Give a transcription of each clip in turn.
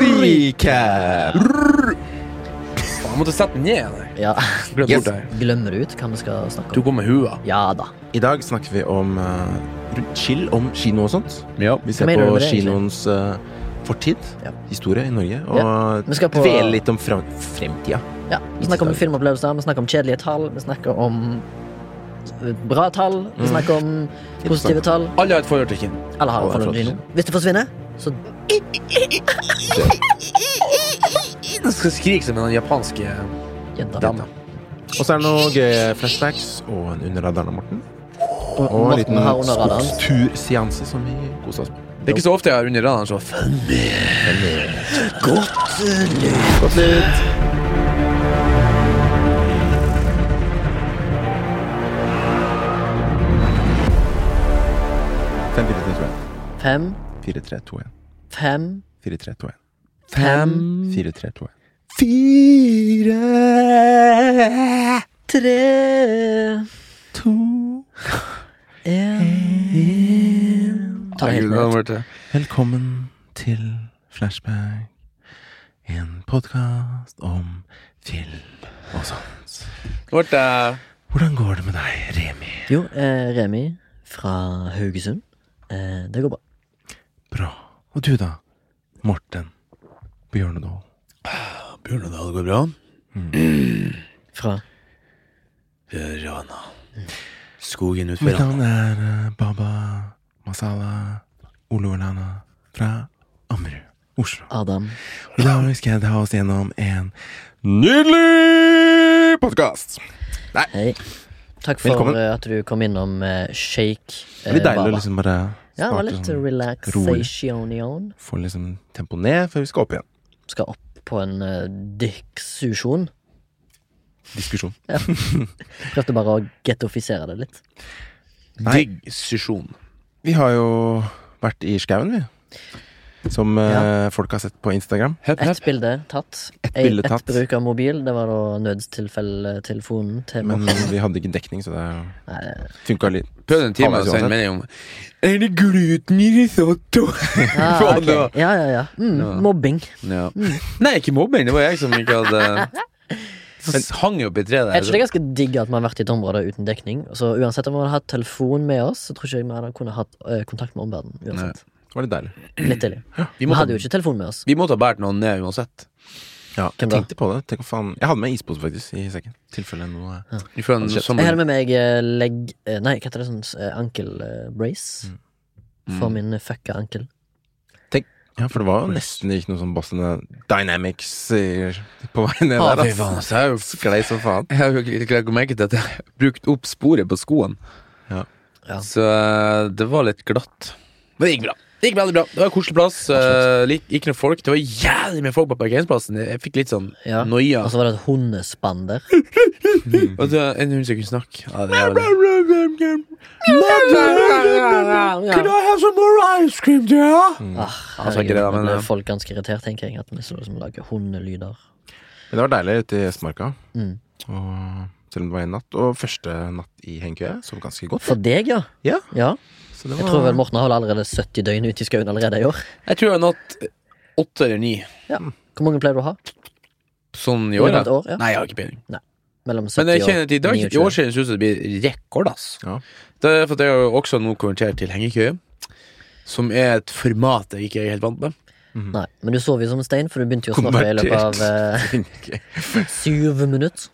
Recap. Jeg måtte sette den ned. Ja. Glem Yes. bort det. Glemmer du ut hva vi skal snakke Du om? går med hua. Ja da. I dag snakker vi om uh, chill om kino og sånt. Ja. Vi ser mener du på med det, egentlig? kinoens eh, fortid, Ja. historie i Norge, og Vi skal på- dvele litt om frem fremtida. Ja, Vi snakker om filmopplevelser, vi snakker om kjedelige tall, vi snakker om eh, bra tall, vi snakker om positive tall. Alle har et forhold til kino. Alle har Alle har forhold til fått- kino. Hvis det forsvinner, så Den skal skrike som en japansk dame. Og så er det noen gøye flashbacks og en under radaren av Morten. Og en liten har under radaren. turseanse som vi koser oss med. Det er ikke så ofte jeg har under radaren så Godt nytt! Fem, fire, tre, to, en. Fem, Fire, tre, to, en. Fem, Fire, tre, to, en. fem, Fire, tre, to, en. fire, tre, To en Ta det helt ned. Velkommen til Flashback. En podkast om film og sånt. Borte. Hvordan går det med deg, Remi? Jo, eh, Remi fra Haugesund. Eh, det går bra. Bra. Og du, da? Morten Bjørnedal. Bjørnedal går bra. Fra Rana. Skogen Mitt utfor navn er eh, Baba Masala Oloolana fra Ammerud, Oslo. Adam. I dag skal jeg ta oss gjennom en nydelig podkast. Hei. Takk for Velkommen. eh, at du kom innom eh, Shake Det blir eh, deilig å Baba. liksom bare Ja, det var litt sånn relaxation. Få liksom tempo ned før vi skal opp igjen. Skal opp på en uh, diskusjon. Diskusjon. Prøvde bare å getofisere det litt. Nei. Diggsesjon. Vi har jo vært i skauen, vi. Som eh, folk har sett på Instagram. Ett hepp. bilde tatt. Bilde tatt. bruk av mobil. Det var da nødstilfelle-telefonen til Men vi hadde ikke dekning, så det funka litt. Prøvde en time å sende melding om Er det gluten i risotto? Ja, Faen, ok. det var- Ja, ja, ja. Mm, Ja. Mobbing. Ja. Nei, ikke mobbing. Det var jeg som ikke hadde Så hang jo opp i treet Jeg tror det er ganske digg at vi har vært i et område uten dekning. Så uansett om vi hadde hatt telefon med oss, så tror ikke jeg vi hadde kunnet hatt eh, kontakt med omverdenen. Uansett. Det var litt deilig. Litt tidlig. Vi Vi hadde jo ikke telefon med oss. vi måtte ha båret noen ned uansett. Ja, Hvem jeg da? tenkte på det. Tenk faen Jeg hadde med ispose faktisk i sekken. Tilfelle noe ja. Jeg hadde med meg eh, legg... eh, Nei, hva heter det sånn eh, ankel eh, brace? For Mm. min fucka ankel. Ja, for det var jo nesten ikke noe sånn Boston Dynamics på vei ned Ah, der. altså, jeg har jo Sklei som faen. Jeg har jo ikke merke til at jeg har brukt opp sporet på skoene. Ja. Ja. Så det var litt glatt. Men det gikk bra. Det gikk veldig bra. Det var en koselig plass. Det gikk ikke noe folk. Det var jævlig mye folk på parkeringsplassen. Jeg fikk litt sånn Ja. noia. Og så var det et hundespann der. Og var en hund som kunne snakke. Ja, det er jævlig. Could I have some more ice cream, dear? Ah, Altså, det men, eh, ble folk ganske irritert, tenker jeg. At vi så som lager hundelyder. Men det var deilig ute i Østmarka. Mm. Og selv om det var en natt. Og første natt i hengekøye. Sov ganske godt. For deg, ja. Ja. ja. Så det Jeg tror vel Morten har allerede 70 døgn ute i skauen allerede i år. Jeg tror jeg har natt åtte eller ni. Hvor mange pleier du å ha? Sånn i år, da. år, ja. Nei, jeg har ikke peiling. Men jeg kjenner at i dag, i år siden det jeg det blir rekord, ass. Ja. Det er for at jeg har også nå konvertert til hengekøye. Som er et format jeg ikke er helt vant med. Nei, men du sov jo som en stein, for du begynte jo å snakke i løpet av eh, syv minutter.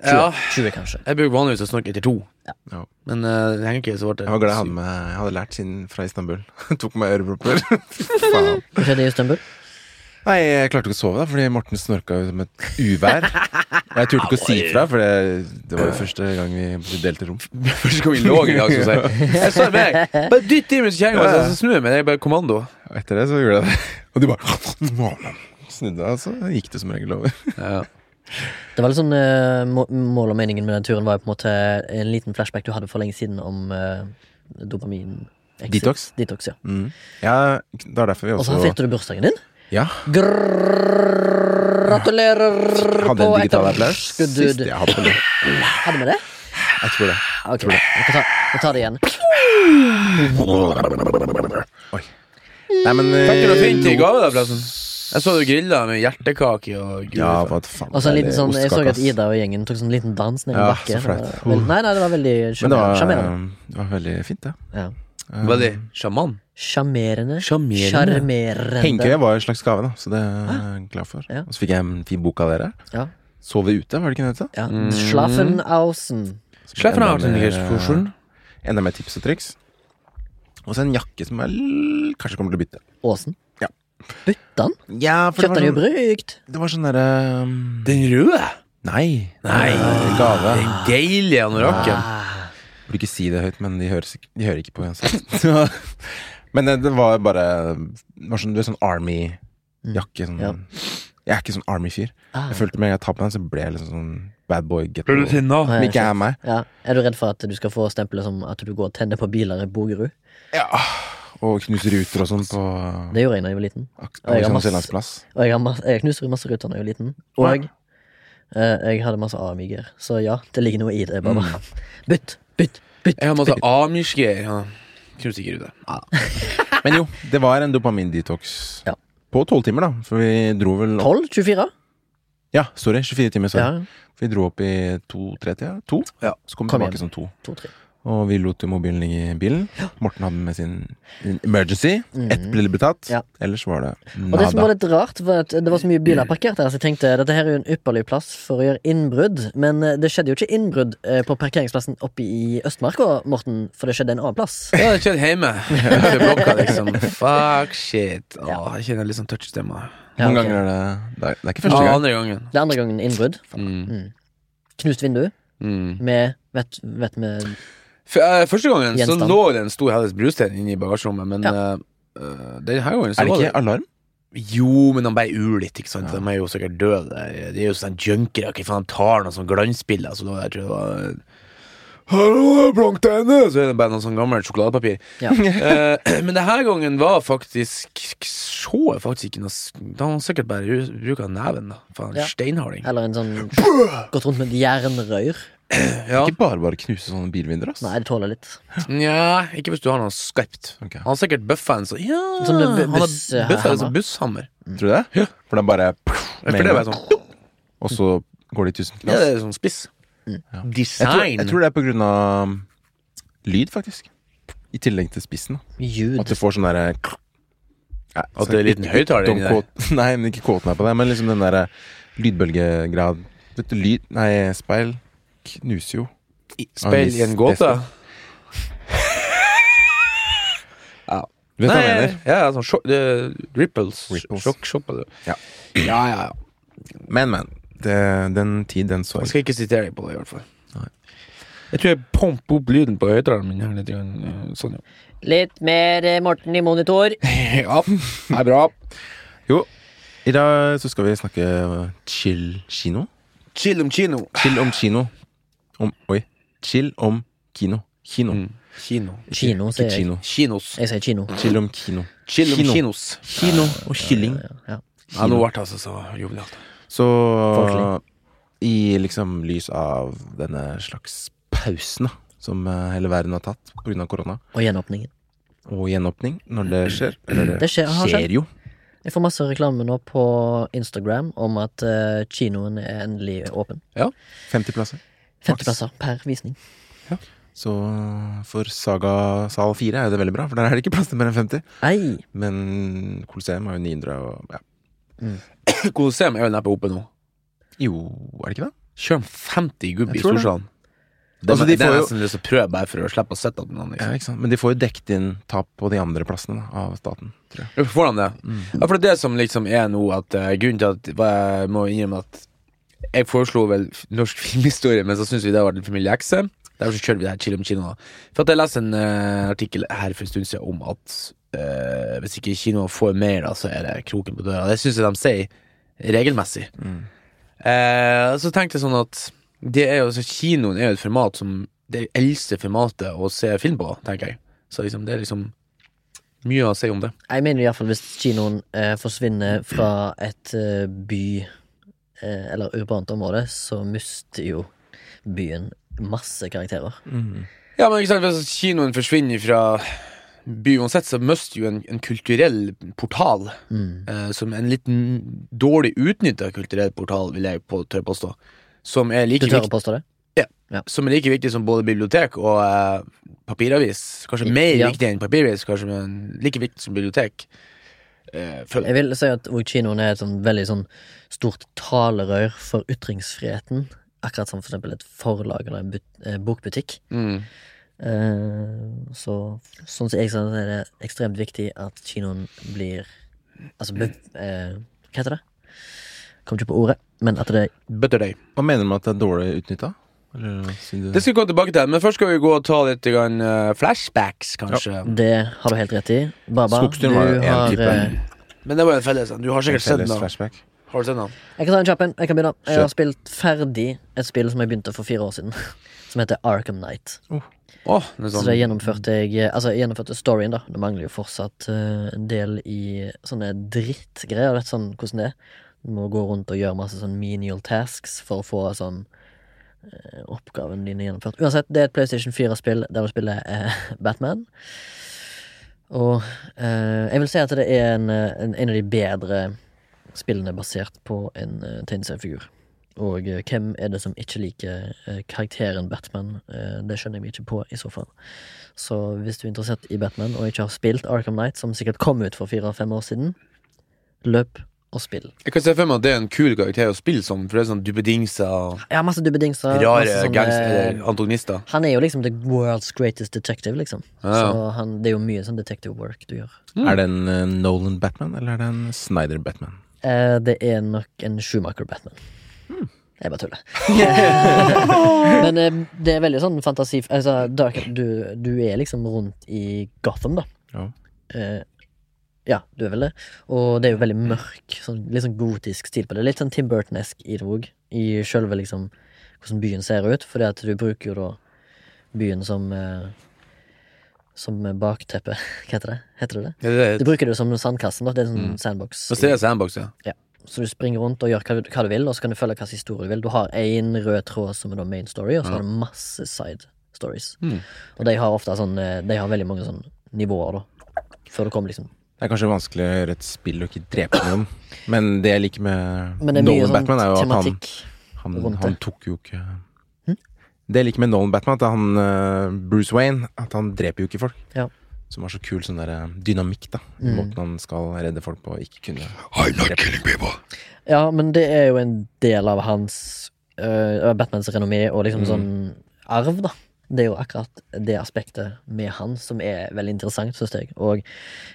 20, Ja, 20 kanskje. jeg bruker vanligvis å snakke etter to. Ja. Men uh, ikke så fort Jeg var glad jeg hadde, med, jeg hadde lært siden fra Istanbul. Tok med ørepropper. Hva skjedde i Istanbul? Nei, jeg klarte ikke å sove da, fordi Morten snorka jo som et uvær. Jeg turte ikke å si fra, for det, det var jo første gang vi delte rom. Første gang vi lå i lag, så sier jeg Jeg sa meg, bare dytt i meg kjerringa, så så snur jeg meg. Det er bare kommando. Og etter det så gjorde jeg det. Og de bare snudde, og så gikk det som regel over. Ja. Det var litt sånn uh, må- Mål og meningen med den turen var jo på en måte en liten flashback du hadde for lenge siden om uh, dopamin exit. Detox? Detox, ja. Mm. Ja, det er derfor vi Og så også feirte du bursdagen din. Ja, Gratulerer hadde en digital applaus sist. Jeg hadde på det. Hadde vi det? Jeg tror det. Vi det ta, vi tar det igjen. Oi. Nei, men Fikk du noe eh, fint i gave, da? Jeg så du grilla med hjertekake og gud, Ja, hva faen. Og så en liten sånn, Jeg så at. Ida og gjengen tok sånn liten dans ned i Ja, bakken. så flaut. Det var veld- Nei, nei, det var veldig Men det sjarmerende. var, Sjarmerende. det var veldig fint, det. Ja. Eh, Veldig sjaman. Sjarmerende. Sjarmerende. Sjarmerende. Hengekøye var en slags gave, da, så det er jeg glad for. Ja. Og så fikk jeg en fin bok av dere. Ja. Sove ute, var det ikke det det het? Ja. Mm. Schlaffenhausen. Så Sleffen har enda mer, eh, Enda mer tips og triks. Og så en jakke som jeg l- kanskje kommer til å bytte. Åsen. Bytta han? Ja, Kjøpte han jo brukt. Det var sånn derre um, Den røde? Nei. Nei. Eh, Gave. Den deilige anorakken. Ah. Burde ikke si det høyt, men de hører, de hører ikke på uansett. men det, det var bare det var sånn, Du er sånn Army-jakke. Sånn, Ja. Jeg er ikke sånn Army-fyr. Ah. Jeg følte med en gang jeg tar på den, så ble jeg liksom sånn bad boy. Get Ble du sinna? Ah, ja, ikke er meg. Ja. Er du redd for at du skal få stempelet som at du går og tenner på biler i Bogerud? Ja. Og knuse ruter og sånn på Det gjorde jeg da jeg var liten. Og jeg har masse- Og jeg, masse, jeg knuste masse ruter da jeg var liten. Og eh, jeg hadde masse AMI-er. Så ja, det ligger noe i det. Bare Mm. bytt, bytt, bytt. Jeg har masse amiger. Ja. Knuste ikke ruter. Ja. Men jo, det var en dopamindetox. Ja. På tolv timer, da. For vi dro vel opp 12? 24? Ja, sorry. 24 timer. Sorry. Ja. For vi dro opp i to-tre-tida. To. Ja. Så kom vi tilbake som to. To-tre. Og vi lot jo mobilen ligge i bilen. Morten hadde med sin emergency. Ett ble det tatt. Ja. Ellers var det Og det som var litt rart, var at det var så mye biler parkert her, så jeg tenkte dette her er jo en ypperlig plass for å gjøre innbrudd. Men eh, det skjedde jo ikke innbrudd eh, på parkeringsplassen oppe i Østmarka, Morten, for det skjedde en annen plass. Ja, det skjedde hjemme. Blokka, liksom. Fuck shit. Åh, jeg kjenner litt sånn touch i stemma. Ja, Noen ok. ganger er det Det er, det er ikke første Ja, gang. andre gangen. Det er andre gangen innbrudd. Mm. Knust vindu Mm. med Vet, vet med F eh, første gangen så lå det en stor Helles brustein inne i bagasjerommet, men Ja. eh, eh, denne gangen så Er det ikke alarm? Jo, men de ble ulitt, ikke sant. Ja. De er jo sikkert døde. De er jo sånn junkere. Hva faen, de tar noen sånn glansbilder, så da jeg tror det var Hallo, blanktegne! Så er det bare noe sånn gammelt sjokoladepapir. Ja. uh, men denne gangen var faktisk Så jeg faktisk ikke noe Da har han sikkert bare bruka neven, da. Faen, Ja. steinharding. Eller en sånn Gått rundt med et jernrør. Ja. Ikke bare bare knuse sånne bilvinduer, ass. Nei, det tåler litt. Nja, ikke hvis du har noe skarpt. Ok. Han har sikkert bøffa en sånn Ja, Som det bu- han har buss- eh, bøffa en sånn busshammer. Tror du det? Ja. For er bare For det sånn Og så går det i tusen Ja, knas. det er sånn spiss. Jeg tror, Design. jeg tror det er på grunn av um, lyd, faktisk. I tillegg til spissen. da. Ljud. At du får sånn derre ja, At det er en liten høyttaler inni der. der? Nei, men ikke kåten er på det. Men liksom den derre lydbølgegrad Vet du, lyd Nei, speil knuser jo. Speil i en gåte. ja. Du vet hva jeg mener? Ja, sånn sjok, det- ripples. Ripples. Sjokk, sjokk, det. Ja. ja, ja, ja. Men, men. Det, den tid, den Jeg skal ikke sitere deg på det, i hvert fall. Nei. Jeg tror jeg pumper opp lyden på høyttaleren min her litt. eh, Sånn, ja. Litt mer eh, Morten i monitor. ja, det er bra. Jo, i dag så skal vi snakke chill kino. Chill om kino. Chill om kino. Om, oi. Chill om kino. Kino. Mm. Kino. Kino, sier jeg. kino. Kinos. Jeg sier kino. Chill om kino. Chill om Kino. kinos. Kino og kylling. Ja. Nå ble det altså så jovialt. Så i liksom lys av denne slags pausen da, som eh, hele verden har tatt pga. korona, Og gjenåpningen. og gjenåpning når det skjer Eller det, Det skjer- skjer jo. Jeg får masse reklame nå på Instagram om at uh, kinoen er endelig åpen. Ja, 50 plasser. 50 Maks. plasser per visning. Så for Saga sal 4 er det veldig bra, for der er det ikke plass til mer enn 50. Ei! Men Colosseum har jo 900 og ja. Colosseum er jo neppe oppe nå. Jo, er det ikke det? Kjør om 50 gubb i. Storsalen. Det, Altså, de det er nesten lyst til å prøve bare for å slippe å sitte med noen. Ja, Liksom. ikke sant? Men de får jo dekket inn tap på de andre plassene da, av staten, tror jeg. Får det? Ja, for det er det som liksom er nå at uh, Grunnen til at jeg må innrømme at Jeg foreslo vel norsk filmhistorie, men så syns vi det var litt for mye lekse. Derfor så kjørte vi det her Chill om kino. For at jeg leste en uh, artikkel her for en stund siden om at uh, hvis ikke kinoen får mer, da, så er det kroken på døra. Det syns jeg de sier regelmessig. Eh, så tenkte jeg sånn at det er jo, så kinoen er jo et format som Det eldste formatet å se film på, tenker jeg. Så liksom, det er liksom mye å si om det. Jeg mener iallfall hvis kinoen eh, forsvinner fra et eh, by eh, eller urbant område, så mister jo byen masse karakterer. Mm. Ja, men ikke sant, hvis kinoen forsvinner fra by uansett, så mister jo en, en kulturell portal. Mm. eh, som en liten dårlig utnytta kulturell portal, vil jeg på, tørre påstå. Som er like Du tør å påstå det? som er like viktig som både bibliotek og eh, papiravis. Kanskje mer Ja. viktig enn papiravis, kanskje, men like viktig som bibliotek. Eh, føler Jeg jeg. vil si at kinoen er et sånn veldig sånn stort talerør for ytringsfriheten. Akkurat som for eksempel et forlag eller en but eh, bokbutikk. Mm. Eh, så sånn som jeg ser det, er det ekstremt viktig at kinoen blir Altså be, eh, Hva heter det? Kom ikke på ordet, men at det Better day. Hva mener du med at det er dårlig utnytta? Eller Det skal vi komme tilbake til, men først skal vi gå og ta litt grann, uh, flashbacks, kanskje. Det har du helt rett i. Baba, Skogsturen var jo du en har type. eh, Men det var en felles en. Du har sikkert sett den. Flashback. Har du sett den? Jeg kan ta en kjapp en. Jeg kan begynne. Jeg har spilt ferdig et spill som jeg begynte for fire år siden. Som heter Arkham Knight. Oh. det sånn. Så det gjennomførte jeg Altså, jeg gjennomførte storyen, da. Det mangler jo fortsatt uh, en del i sånne drittgreier. Vet sånn hvordan det er. Du må gå rundt og gjøre masse sånn menial tasks for å få sånn eh, oppgaven din gjennomført. Uansett, det er et PlayStation 4-spill der du spiller eh, Batman. Og eh, jeg vil si at det er en, eh, en, en av de bedre spillene basert på en uh, tegneseriefigur. Og eh, hvem er det som ikke liker eh, karakteren Batman? Eh, det skjønner jeg meg ikke på, i så fall. Så hvis du er interessert i Batman og ikke har spilt Arkham Knight, som sikkert kom ut for fire-fem år siden, løp og spille. Jeg kan se for meg at det er en kul karakter å spille som, for det er sånn duppedingser Ja, masse dubbedingser. rare masse sånne- gangs- eller antagonister. Han er jo liksom the world's greatest detective, liksom. Ja. Så han, det er jo mye sånn detective work du gjør. Er det en eh, Nolan Batman, eller er det en Snyder Batman? Eh, det er nok en Schumacher Batman. Jeg bare tuller. Men eh, det er veldig sånn fantasi altså, Dark, du, du er liksom rundt i Gotham, da. Ja. Eh, ja, du er vel det. Og det er jo veldig mørk, sånn, litt sånn gotisk stil på det. Litt sånn Tim Burton-esk i det òg. I sjølve liksom hvordan byen ser ut. Fordi at du bruker jo da byen som eh, Som bakteppe. Hva heter det? Heter det det? Det er Du bruker det som sandkassen. da Det er sånn Mm. sandbox. Så det er sandbox, ja. ja. Så du springer rundt og gjør hva, du- hva du vil, og så kan du følge hvilken historie du vil. Du har én rød tråd som er da main story, og så Ja. har du masse side stories. Mm. Og de har ofte sånn eh, De har veldig mange sånn nivåer, da. Før du kommer liksom Det er kanskje vanskelig å gjøre et spill og ikke drepe noen, men det jeg liker med Nolan sånn Batman, er jo at han, han, han tok jo ikke Det jeg liker med Nolan Batman, at han eh, Bruce Wayne At han dreper jo ikke folk. Ja. Som har så kul sånn der eh, dynamikk, da. Mm. måten han skal redde folk på, ikke kunne I'm not drepe. killing people. Ja, men det er jo en del av hans uh, Batmans renommé og liksom Mm. sånn arv, da. Det er jo akkurat det aspektet med han som er veldig interessant, syns jeg. Og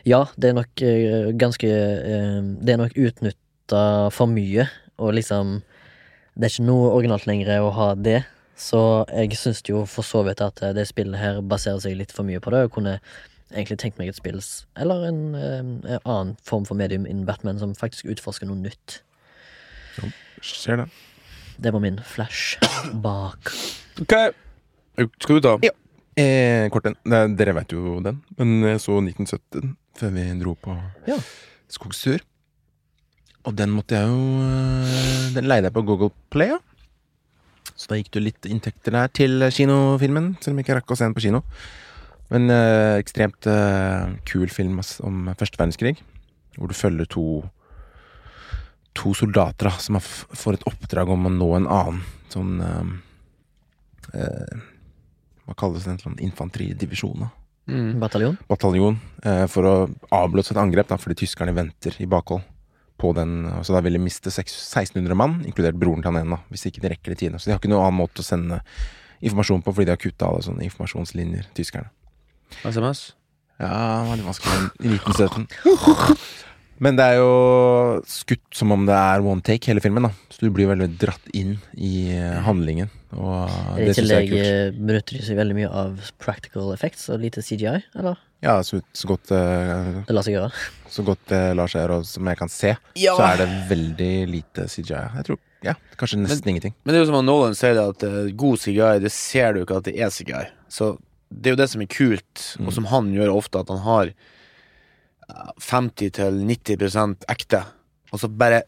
ja, det er nok øh, ganske øh, Det er nok utnytta for mye, og liksom Det er ikke noe originalt lenger å ha det. Så jeg syns jo for så vidt at eh, det spillet her baserer seg litt for mye på det, og kunne egentlig tenkt meg et spill eller en, øh, en annen form for medium innen Batman som faktisk utforsker noe nytt. Ser det. Det var min flash bak. Skal du ta? Ja. Eh, kort en. Dere vet jo den, men jeg så 1917 før vi dro på Ja. skogstur. Og den måtte jeg jo eh, Den leide jeg på Google Play, ja. Så da gikk det litt inntekter der til kinofilmen, selv om jeg ikke rakk å se den på kino. Men eh, ekstremt eh, kul film om første verdenskrig, hvor du følger to To soldater da, som får et oppdrag om å nå en annen sånn eh, eh, Hva kalles det? En sånn infanteridivisjon? Mm. Bataljon? bataljon eh, for å avblåse et angrep, da, fordi tyskerne venter i bakhold. På den, så da vil de miste seks- 1600 mann, inkludert broren til han ene, hvis ikke de rekker det i tide. Så de har ikke noen annen måte å sende informasjon på, fordi de har kutta alle sånne informasjonslinjer, tyskerne. SMS? Ja, det var litt vanskelig i 1917. Men det er jo skutt som om det er one take, hele filmen. da Så du blir veldig dratt inn i eh, handlingen. Og I det syns jeg er tillegg kult. eh, benytter de seg veldig mye av practical effects og lite CGI, eller? Ja, så, så godt uh, Det lar seg gjøre. Så godt det lar seg gjøre, og som jeg kan se, Ja. så er det veldig lite CGI. Jeg tror, ja, kanskje nesten ingenting. Men det er jo som han Nolan sier, det at uh, god CGI, det ser du ikke at det er CGI. Så det er jo det som er kult, Mm. og som han gjør ofte, at han har eh, 50-90% ekte, og så bare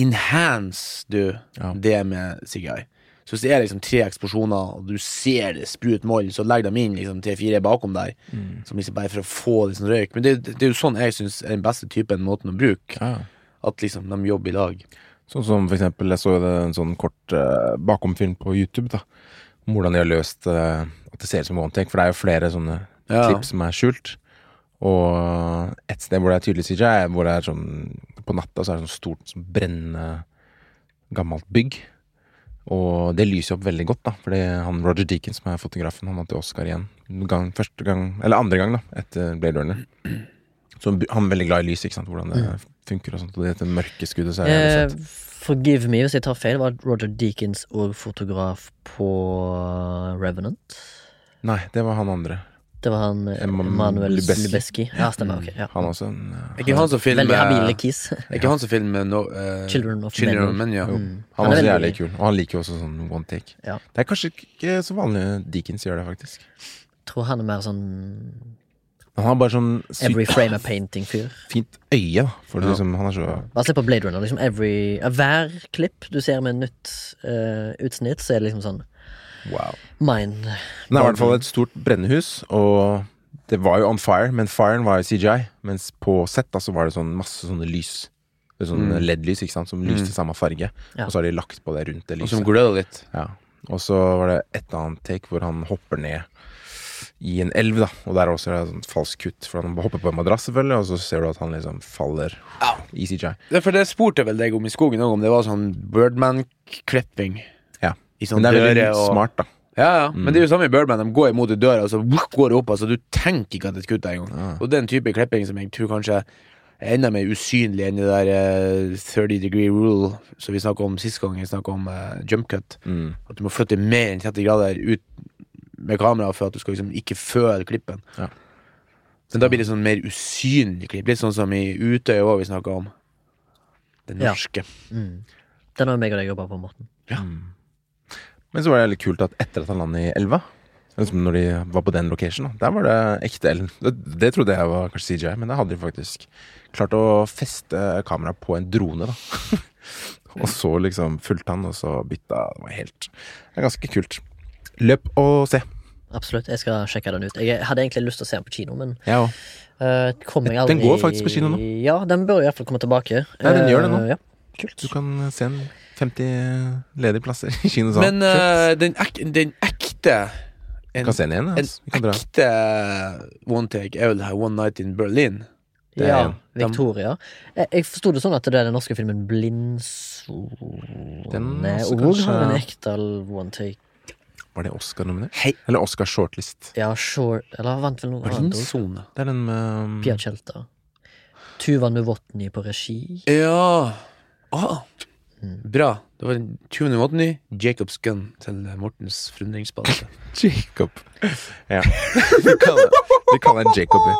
enhance du Ja. det med CGI. Så hvis det er liksom tre eksplosjoner, og du ser det sprut mål så legg dem inn liksom tre-fire bakom der. Mm. Som liksom bare for å få liksom røyk. Men det, det, er jo sånn jeg syns er den beste typen måten å bruke. Ja. At liksom de jobber i lag. Sånn som for eksempel, jeg så en sånn kort uh, bakomfilm på YouTube, da. Om hvordan de har løst eh, at det ser ut som one take. For det er jo flere sånne Ja. klipp som er skjult. Og et sted hvor det er tydelig CJ, hvor det er sånn På natta så er det sånn stort, sånn brennende gammelt bygg. Og det lyser opp veldig godt, da. Fordi han Roger Deakins, som er fotografen, han vant jo Oscar igjen. Gang, første gang, eller andre gang, da, etter Blade Runner. Så han er veldig glad i lys, ikke sant. Hvordan det funker og sånt. Og dette mørkeskuddet så er det Eh, forgive me hvis jeg tar feil. Var Roger Deakins og fotograf på Revenant? Nei, det var han andre. Det var han eh, Emanuel Lubezki. Lubeski. Ja, stemmer. ok ja. Han også en eh, Er ikke han som filmer Veldig habile kiss Er ikke han som filmer no, uh, Children of Children Men. Men, ja. Mm. Han Han er også jævlig kul. Og han liker jo også sånn one take. Ja. Det er kanskje ikke så vanlig Deakins gjør det, faktisk. Jeg Tror han er mer sånn han har bare sånn every frame a painting-fyr. fint øye. For Ja. liksom, han er så Bare se på Blade Runner. Liksom every, hver klipp du ser med nytt uh, utsnitt, så er det liksom sånn wow. mind Men det er i hvert fall et stort brennehus, og det var jo on fire, men firen var jo CGI. Mens på sett da så var det sånn masse sånne lys. Sånn Mm. LED-lys, ikke sant, som lyste i samme farge. Ja. Og så har de lagt på det rundt det Og som lyset. litt. Ja. Og så var det et annet take hvor han hopper ned i en elv, da. Og der også er det sånn sånt falskt kutt, for han hopper på en madrass, selvfølgelig, og så ser du at han liksom faller i CGI. Det for det spurte vel deg om i skogen òg, om det var sånn Birdman-klipping. Ja. I sånn Men det er veldig døre og smart, da. Ja, ja. Men det er jo samme i Birdman. De går imot døra, og så går det opp. Altså, du tenker ikke at det er et kutt engang. Ja. Og den type klipping som jeg tror kanskje er enda mer usynlig enn det der eh, 30 degree rule som vi snakka om sist gang vi snakka om eh, jump cut. Mm. At du må flytte mer enn 30 grader ut med kamera for at du skal liksom ikke føle klippen. Ja. Men da blir det sånn mer usynlig klipp. Litt sånn som i Utøya òg, vi snakka om. Det Ja. norske. mm. Den har meg og deg jobba på, Morten. Mm. Men så var det litt kult at etter at han landet i elva, når de var på den location, der var det ekte Ellen. Det, det trodde jeg var kanskje CJ, men da hadde de faktisk klart å feste kameraet på en drone, da. og så liksom fulgte han, og så bytta Det var helt Det er ganske kult. Løp og se. Absolutt. Jeg skal sjekke den ut. Jeg hadde egentlig lyst til å se den på kino, men ja. òg. eh, kom jeg Den går faktisk på kino nå. Ja, den bør i hvert fall komme tilbake. Ja, den gjør det nå. Uh, Ja, kult. Du kan se en 50 ledige plasser i kinosalen. Men uh, den, ek, den ekte Du En kan se den igjen. En Altså. en ekte one take er vel her One Night in Berlin. Det Ja, er, Victoria. Jeg, jeg forsto det sånn at det er den norske filmen Blindsone Og òg kanskje- har en ekte one take. Var det Oscar-nominert? Eller Oscar shortlist? Ja, short Eller han vant vel noe annet òg. Det er den med um, Pia Tjelta. Tuva Novotny på regi. Ja ah. Bra. Det var en 20. måten i Jacobs Gun til Mortens forundringsspalte. Jacob. Ja. Vi kaller, du kaller en Jacob. ja.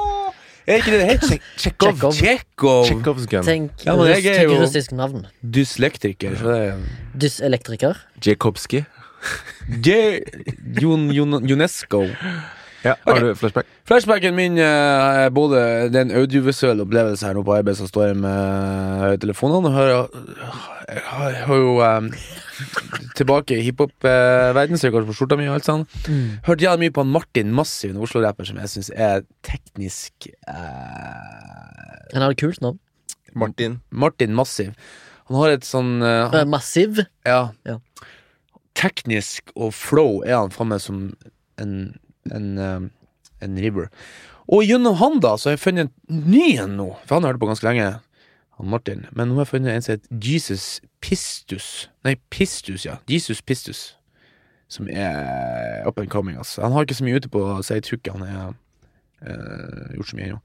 er ikke det det heter? Tsjekhov. Tsjekhov. Tsjekhov. Gun. Tenk Ja, men jeg er tenk jo- russisk navn. Dyslektriker. Så det er Dyselektriker. Jakobski. J Jon, Jon, UNESCO. Ja, okay. Har du flashback? Flashbacken min eh, er både Det er en audiovisuell opplevelse her nå på arbeid som står jeg med telefonene. og Hører, jeg har, jo um, tilbake i hiphop-verdensrekord på skjorta mi og alt sånn. Hørt jævlig mye på han Martin Massiv, en Oslo-rapper som jeg syns er teknisk uh, Han har et kult navn. Martin. Martin Massiv. Han har et sånn uh, Eh, Massiv. Ja. Ja. Teknisk og flow er han faen meg som en, en, eh, en river. Og gjennom han, da, så har jeg funnet en ny en nå. For han har hørt på ganske lenge, han Martin. Men nå har jeg funnet en som heter Jesus Pistus. Nei, Pistus, ja. Jesus Pistus. Som er up and coming, altså. Han har ikke så mye ute på å si trykket. Han har eh, gjort så mye ennå.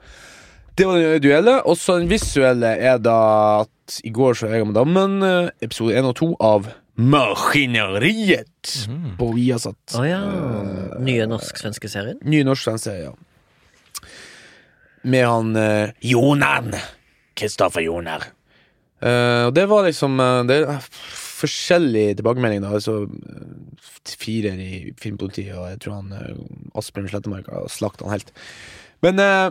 Det var den duelle. Og så den visuelle er da at i går så jeg og madammen eh, episode 1 og 2 av Maskineriet Mm. på Viasat. Å ja. Eh, Nye norsk-svenske serien. Nye norsk svenske, ja. Med han eh, Jonan. Kristoffer Joner. Eh, og det var liksom eh, Det er forskjellige tilbakemeldinger. da, Altså uh, firer i Filmpolitiet, og jeg tror han uh, Asbjørn Slettemark har slakta han helt. Men eh,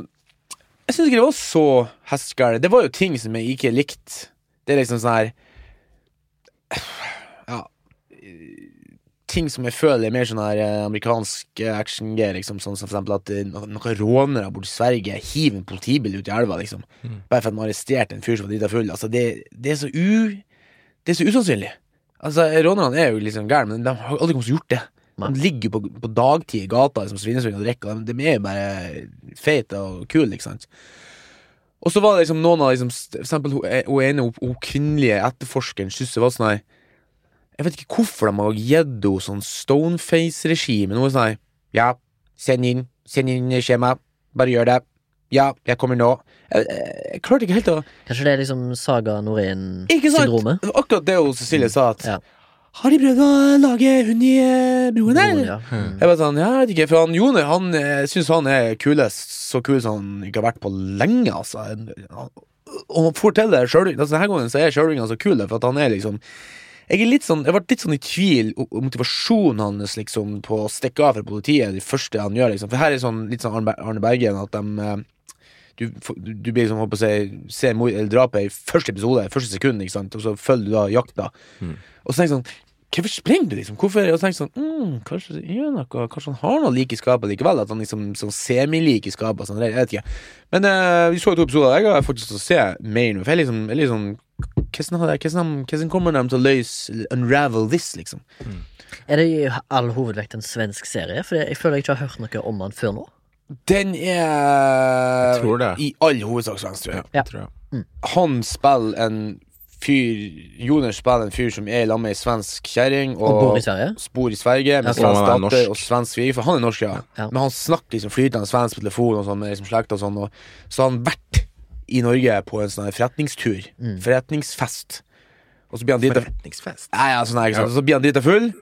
jeg syns ikke det var så hestegærent. Det var jo ting som jeg ikke likte. Det er liksom sånn her Ja ting som jeg føler er mer sånn her eh, amerikansk eh, action-greier, liksom. Sånn som for eksempel at eh, no- noen rånere borti Sverige hiver en politibil ut i elva, liksom. Bare for at de har arrestert en fyr som var drita full. Altså, det, det er så u... Det er så usannsynlig. Altså, rånerne er jo liksom gærne, men de har aldri kommet til å gjort det. Nei. De ligger jo på, på dagtid i gata liksom, svinesund og drikker, de, de er jo bare feite og kule, ikke sant. Og så var det liksom noen av liksom, For eksempel hun, hun ene, hun, hun kvinnelige etterforskeren synes Vadsnei. sånn Jeg vet ikke hvorfor de har gitt henne sånn Stoneface-regime. Noe sånn her Ja, send inn, send inn skjema. Bare gjør det. Ja, jeg kommer nå. Jeg, jeg, jeg klarte ikke helt å Kanskje det er liksom Saga? Norén-syndromet? Akkurat det hun Cecilie sa. At Ja. Har de prøvd å lage hund i eh, broen her? Ja. Hmm. Jeg bare sånn, ja, jeg vet ikke, for han Jone han syns synes han er kulest, så kul som han ikke har vært på lenge, altså. Og han får til det sjøl. Altså, denne gangen så er sjølringen så kul, for at han er liksom Jeg er sånn, jeg ble litt sånn i tvil om motivasjonen hans liksom på å stikke av fra politiet, det første han gjør, liksom. For her er sånn litt sånn Arne Bergen, at de eh, du, du, blir liksom, håper si, ser mor- eller drapet i første episode, første sekund, ikke sant, og så følger du da jakta. Og så tenker jeg sånn Hvorfor springer du, liksom? Hvorfor? Og tenker jeg sånn mm, Kanskje gjør noe Kanskje han har noe like i skapet likevel? At han liksom sånn semilik i skapet? Sånn, jeg vet ikke. Men uh, vi så to episoder. Jeg har faktisk lyst til å se mer nå. For jeg liksom, jeg liksom hvordan, har hvordan, hvordan kommer de til å løse Unravel this, liksom? Er det i all hovedvekt en svensk serie? For jeg føler jeg ikke har hørt noe om den før nå. Den er Jeg tror det. i all hovedsak svensk, tror jeg. Ja. Tror jeg. Han spiller en fyr Jonas spiller en fyr som er lag med ei svensk kjerring. Og bor i Sverige. Spor i Sverige med Ja, svensk han er datter og svensk svigerfar. Han er norsk, ja. Ja. Men han snakker liksom flytende svensk på telefon og sånn med liksom slekta og sånn. Og så har han vært i Norge på en sånn forretningstur. Mm. Forretningsfest. Og så blir han drita Forretningsfest. ja, ja, sånn her, ikke sant? Så blir han drita full,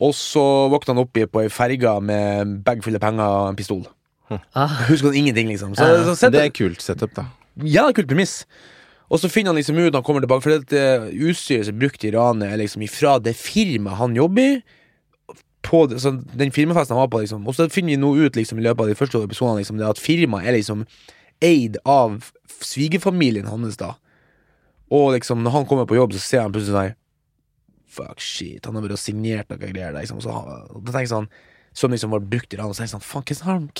og så våkner han opp på ei ferge med bag full av penger og en pistol. Ah, Husker han ingenting, liksom. Så, Ja. så Det er kult setup, da. ja, kult premiss. Og så finner han liksom ut når han kommer tilbake, for det eh, utstyret som er brukt i ranet, er liksom ifra det firmaet han jobber i. På så den firmafesten han var på, liksom. Og så finner vi nå ut liksom, i løpet av de første episodene liksom, at firmaet er liksom eid av svigerfamilien hans, da. Og liksom, når han kommer på jobb, så ser han plutselig sånn Fuck shit, han har vært og signert noe greier liksom. Så, og da tenker jeg sånn som liksom var brukt i landet. og så jeg sånn Faen, hvordan hvordan-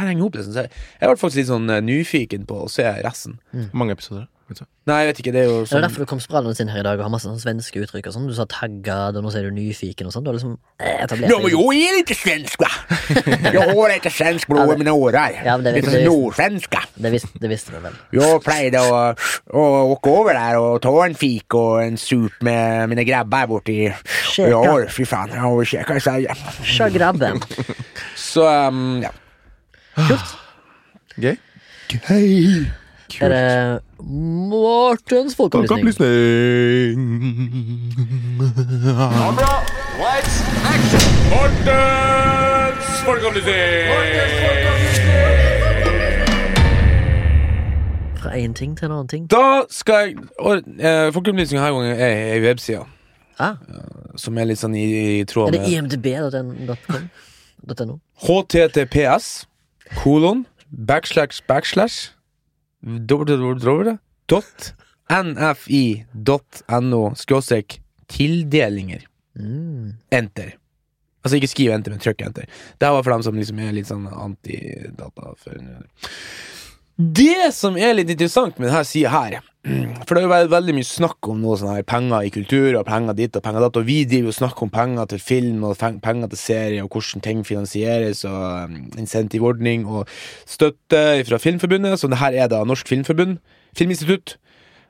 her henger opp? liksom? Så jeg, jeg ble faktisk litt sånn uh, nyfiken på å se resten. Mange episoder. Nei, jeg vet ikke, det er jo det er sånn derfor du kom sprallende inn her i dag og har masse sånn svenske uttrykk og sånn. Du sa taggad, og nå sier du nyfiken og sånn. Du har liksom eh, etablert Ja, men jo jeg litt lite svensk da! Jeg har litt svensk blod i mine årer. Ja, men det vet nordsvenska. Det, visste, det visste du vel. Jeg pleide å, å åke over der og ta en fik og en sup med mine grabbar borti. Ja, fy fan. Ja, vi hva jeg här. Sjå grabben. Så, um, ja. Kult. Gøy. Hei. Er det Mortens folkeopplysning? Fra én ting til en annen ting. Da skal jeg og, eh, Folkeopplysningen denne gangen er ei webside. Ah, som er litt sånn i, i tråd er det imdb.no? https kolon backslash backslash www dot nfi.no skråstrek tildelinger. Mm. Enter. Altså ikke skriv enter, men trykk enter. Det her var for dem som liksom er litt sånn antidata. Det som er litt interessant med denne sida her For det har jo veldig, veldig mye snakk om noe sånn her penger i kultur, og penger dit og penger datt, og vi driver jo snakk om penger til film og penger til serie, og hvordan ting finansieres, og um, insentivordning og støtte fra Filmforbundet, så det her er da Norsk Filmforbund, Filminstitutt.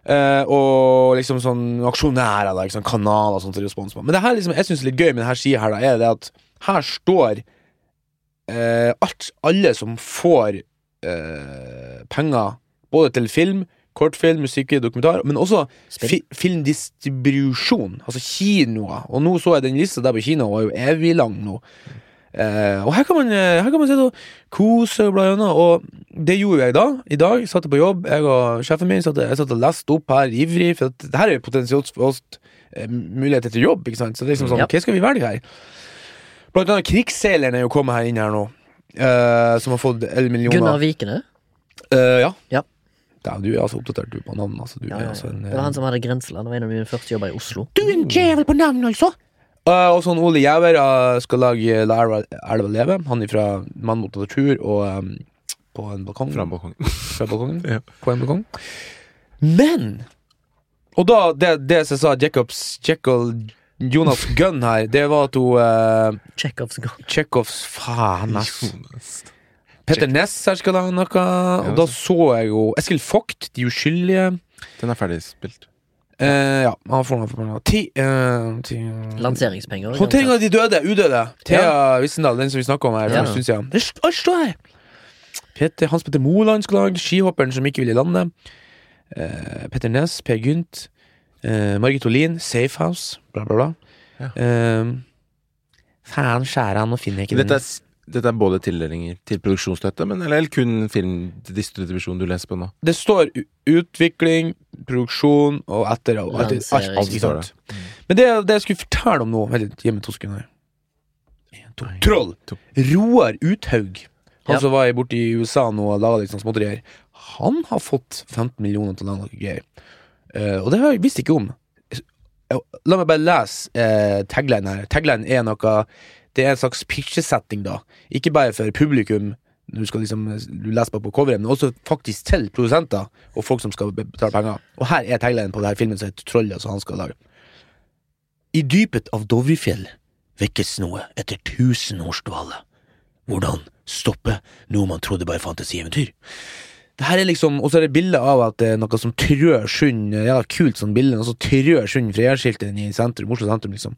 Uh, og liksom sånn aksjonærer, da, liksom, kanaler og sånt til respons på. Men det her liksom, jeg syns er litt gøy med denne sida her, da, er det at her står uh, alt, alle som får uh, penger både til film, kortfilm, musikkvideo, dokumentar, men også fi, filmdistribusjon, altså kinoer. Og nå så jeg den lista der på kino, var jo evig lang nå. Uh, og her kan man eh, Her kan man sitte og kose og bla gjennom, og det gjorde jeg da. I dag satt jeg på jobb, jeg og sjefen min satt, jeg satt og leste opp her ivrig, for at det her er jo potensielt for oss eh, muligheter til jobb, ikke sant. Så det er liksom sånn, Ja. hva skal vi velge her? Blant annet krigsseilerne er jo kommet her inn her nå, uh, som har fått 11 millioner. Gunnar Vikene? Uh, ja. Ja. Ja, du er altså oppdatert du på navn. Altså, du Ja, er ja, altså en, Det var han som hadde Grenseland. Det var en av mine første jobber i Oslo. Du er en djevel på navn, altså! Uh, og sånn Ole Gjæver uh, skal lage La elva, leve. Han er fra Mann mot natur og um, på en balkong. Fra balkongen. Fra balkongen. Ja. På en balkong. Men Og da, det, det som sa, Jacobs Jekyll Jonas Gunn her, det var at hun uh, Chekhovs gun. Chekhovs Faen, ass. Petter Ness her skal lage noe. Og da så jeg jo Eskil Vogt, De uskyldige. Den er ferdig spilt. Eh, ja, han får noe for meg. Ti, eh, ti Lanseringspenger. Håndtering av de døde, udøde. Thea Wissendal, den som vi snakka om her for Ja. en stund siden. Alt står her! Peter, Hans Petter Moland skal lage Skihopperen som ikke ville lande. Eh, Petter Næss, Per Gynt. Eh, Margit Olin, Safehouse, bla, bla, bla. Ja. Eh, faen skjære han, nå finner jeg ikke Dette den. Dette er både tildelinger til produksjonsstøtte, men eller kun filmdistribusjon du leser på nå? Det står utvikling, produksjon og etter og etter, alt, alt, alt, alt. sant? Men det, det jeg skulle fortelle om nå Vent gi meg to sekunder. Troll! Roar Uthaug, han Ja. som var borte i USA nå og laga litt sånn småtterier, han har fått 15 millioner til å lage noe gøy. Eh, og det har jeg visst ikke om. Eh, La meg bare lese uh, tagline her. Tagline er noe Det er en slags pitchesetting, da. Ikke bare for publikum, du skal liksom leser bare på coveret, men også faktisk til produsenter og folk som skal betale penger. Og her er taglinen på denne filmen som heter Trollet, som han skal lage. I dypet av Dovrefjell vekkes noe etter tusen års dvale. Hvordan stoppe noe man trodde bare fantasieventyr? Det her er liksom, Og så er det bilde av at det er noe som trør Sund Ja, kult sånn bilde, og så trør Sund Freia-skiltet i sentrum, Oslo sentrum, liksom.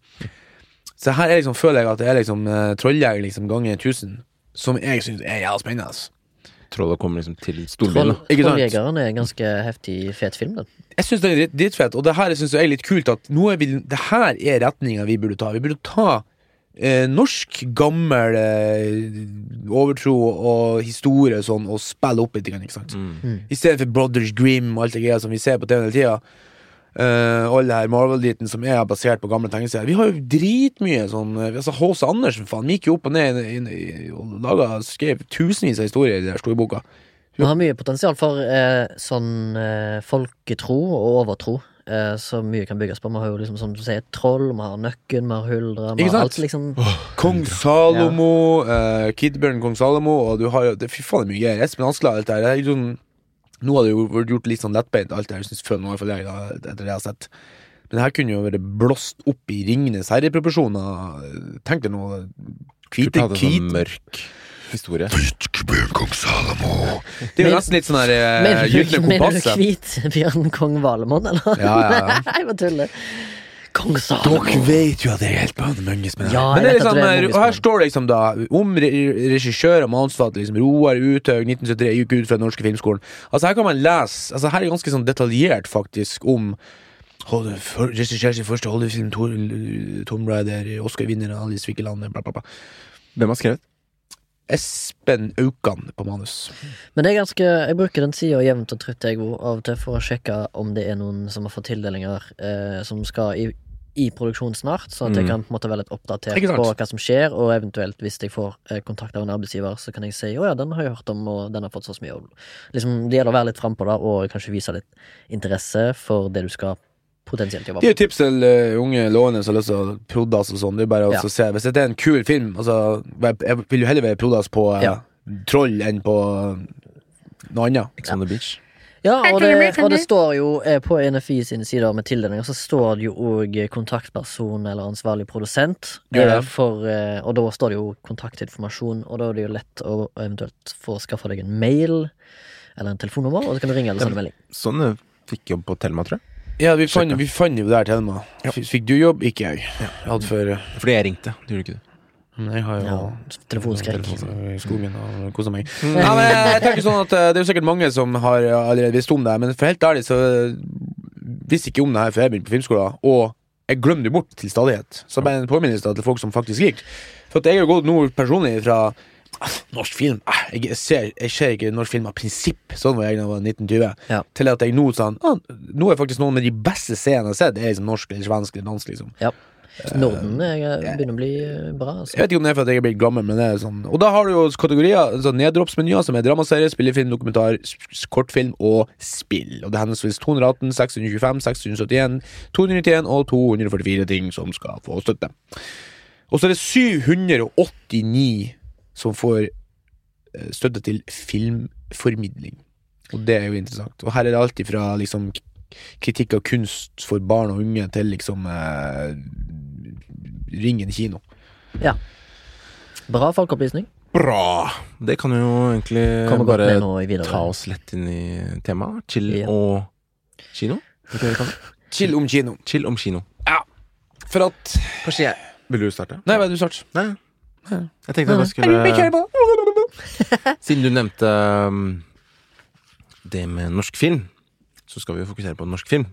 Så her er liksom, føler jeg at det er liksom uh, Trolljeger liksom ganger 1000, som jeg syns er jævla spennende. Trollet kommer liksom til storbyen. Trolljegeren er en ganske heftig, fet film, den. Jeg syns det er dritt- og det her syns jeg er litt kult at nå er vi, det her er retninga vi burde ta. Vi burde ta eh, norsk, gammel eh, overtro og historie og sånn, og spille opp litt, ikke sant? Mm. I stedet for Brothers Grimm og alt det greia som vi ser på TV hele tida. Uh, alle her Marvel-driten som er basert på gamle tegneserier. Vi har jo dritmye sånn uh, altså H.C. Andersen, faen, gikk jo opp og ned i- i- i- og laga, skrev tusenvis av historier i den storboka. Vi har mye potensial for eh, sånn eh, folketro og overtro. Eh, så mye kan bygges på. Vi har jo liksom, som du sier, troll, vi har nøkken, vi har huldra, vi Ikke har sant? alt liksom Kong Salomo, uh, Kidbjørn Kong Salomo, og du har jo Fy faen, det er mye greier. Espen Askeladd, alt det der. Nå har det jo vært gjort litt sånn lettbeint, alt det her, synes før nå i hvert fall jeg, da, etter det jeg har sett. Men det her kunne jo vært blåst opp i Ringenes herre-proporsjoner. Tenk deg noe Hvite hvit sånn mørk historie. Det er jo nesten litt sånn der uh, du, Gylne mener du hvit Bjørn kong Valemon, eller? Ja, ja, ja. Nei, jeg bare tuller. Kong Salomo. Dere vet jo at det er helt bannemønges med det Ja. Men jeg det er vet at liksom, det er eh, og her med. står det liksom da om re- regissør og mannsfatter liksom Roar Uthaug, 1973, gikk ut fra den norske filmskolen. Altså Her kan man lese Altså Her er ganske sånn detaljert, faktisk, om Holde- for- Regissør sin første Hollywood-film, Tor- Tom Raider, Oscar-vinner Alice Wikkeland, bla, bla, bla. Hvem har skrevet? Espen Aukan på manus. Men det er ganske Jeg bruker den sida jevnt og trutt jeg også, av og til for å sjekke om det er noen som har fått tildelinger eh, som skal i, i produksjon snart, sånn at jeg Mm. kan på en måte være litt oppdatert på hva som skjer, og eventuelt hvis jeg får eh, kontakt av en arbeidsgiver, så kan jeg si å ja, den har jeg hørt om, og den har fått så mye. Liksom, det gjelder å være litt frampå da, og kanskje vise litt interesse for det du skal potensielt jobbe Det er jo tips til uh, unge lovende som har lyst til å proddas og sånn. Det er bare å Ja. se Hvis dette er en kul film altså, Jeg vil jo heller være prodas på uh, Ja. troll enn på noe annet. Ex on the Beach. Ja, og det, og det står jo eh, på NFI sine sider med tildelinger, så står det jo òg kontaktperson eller ansvarlig produsent. Eh, For, eh, og da står det jo kontaktinformasjon, og da er det jo lett å eventuelt få skaffa deg en mail eller en telefonnummer, og så kan du ringe eller sende melding. Sånn fikk jobb på Thelma, tror jeg. Ja, vi fant, vi fant jo det her, Thelma. Ja. Fikk du jobb? Ikke jeg. Jeg hadde før Fordi jeg ringte. Du gjorde ikke det. Men jeg har jo Ja, telefonskrekk. telefon i skogen og meg. Ja, men jeg tenker sånn at eh, Det er jo sikkert mange som har allerede visst om det, men for helt ærlig så eh, visste ikke om det her før jeg begynte på filmskolen, og jeg glemmer det bort til stadighet. Så bare en påminnelse til folk som faktisk gikk. For at jeg har gått nå personlig fra ah, Norsk film ah, jeg, ser, jeg ser ikke norsk film av prinsipp, sånn var jeg da jeg var 1920, Ja. til at jeg nå sånn Nå er faktisk noen av de beste scenene jeg har sett, er liksom norsk eller svensk eller dansk, liksom. Ja. Norden er, begynner å bli bra. bra. Jeg Altså. vet ikke om det er for at jeg er blitt gammel, men det er sånn Og da har du jo kategorier, sånn neddroppsmenyer, som er dramaserie, spillefilm, dokumentar, kortfilm og spill. Og det er henholdsvis 218, 625, 671, 291 og 244 ting som skal få støtte. Og så er det 789 som får eh, støtte til filmformidling. Og det er jo interessant. Og her er det alt ifra liksom kritikk av kunst for barn og unge til liksom eh, Ringen kino. Ja. Bra folkeopplysning. Bra! Det kan jo egentlig Kommer bare ta oss lett inn i temaet. Chill Ja. og kino. Chill om kino. Chill om kino. For at Kanskje jeg Vil du starte? Nei, du start? Nei. Jeg tenkte jeg bare skulle Siden du nevnte um, det med norsk film, så skal vi jo fokusere på norsk film.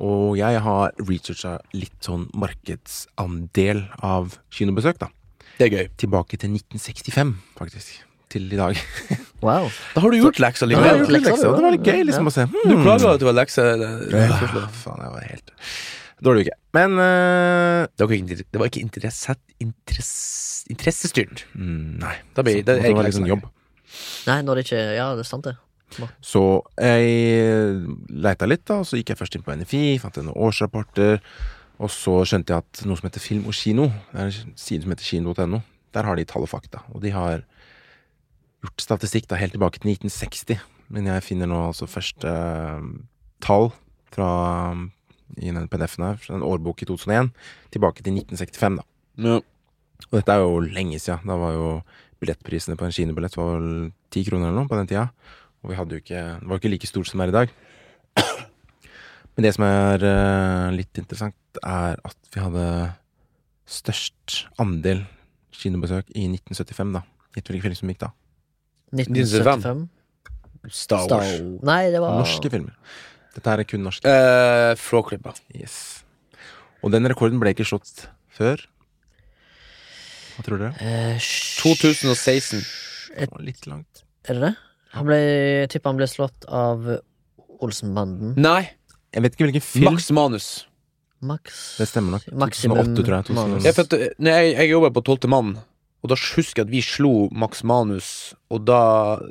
Og jeg har researcha litt sånn markedsandel av kinobesøk, da. Det er gøy. Tilbake til 1965, faktisk. Til i dag. Wow. Da har du gjort leksa likevel. Ja, har leksa lekser, og det var litt gøy liksom å se. Du klager at du var leksa Ja, faen, jeg var helt Dårlig uke. Men uh, Det var ikke, det var ikke interesse, interesse, interessestyrt. mm, Nei. Da blir Så det, det var sånn jobb. Nei, når det ikke Ja, det er sant, det. Så jeg leita litt, da, og så gikk jeg først inn på NFI, fant noen årsrapporter. Og så skjønte jeg at noe som heter Film og kino, det er en side som heter kino.no, der har de tall og fakta. Og de har gjort statistikk da helt tilbake til 1960. Men jeg finner nå altså første eh, tall fra i den PDF-en her, fra en årbok i 2001, tilbake til 1965, da. Ja. Og dette er jo lenge siden. Da var jo billettprisene på en kinobillett var vel ti kroner eller noe på den tida. Og vi hadde jo ikke Det var jo ikke like stort som det er i dag. Men det som er eh, litt interessant, er at vi hadde størst andel kinobesøk i 1975, da. Gitt hvilken film som gikk da. 1975. Star Star Wars. Nei, det var Norske filmer. Dette her er kun norske. Uh, Flåklypa. Yes. Og den rekorden ble ikke slått før. Hva tror dere? Uh, 2016. Et... litt langt. Er det det? Han ble Tipper han ble slått av Olsenbanden. Nei, Jeg vet ikke hvilken film. Max Manus. Max Det stemmer nok. 2008, tror jeg. manus. 2008. Jeg, for at, eh, jeg, jeg jobba på Tolvte mann, og da husker jeg at vi slo Max Manus, og da,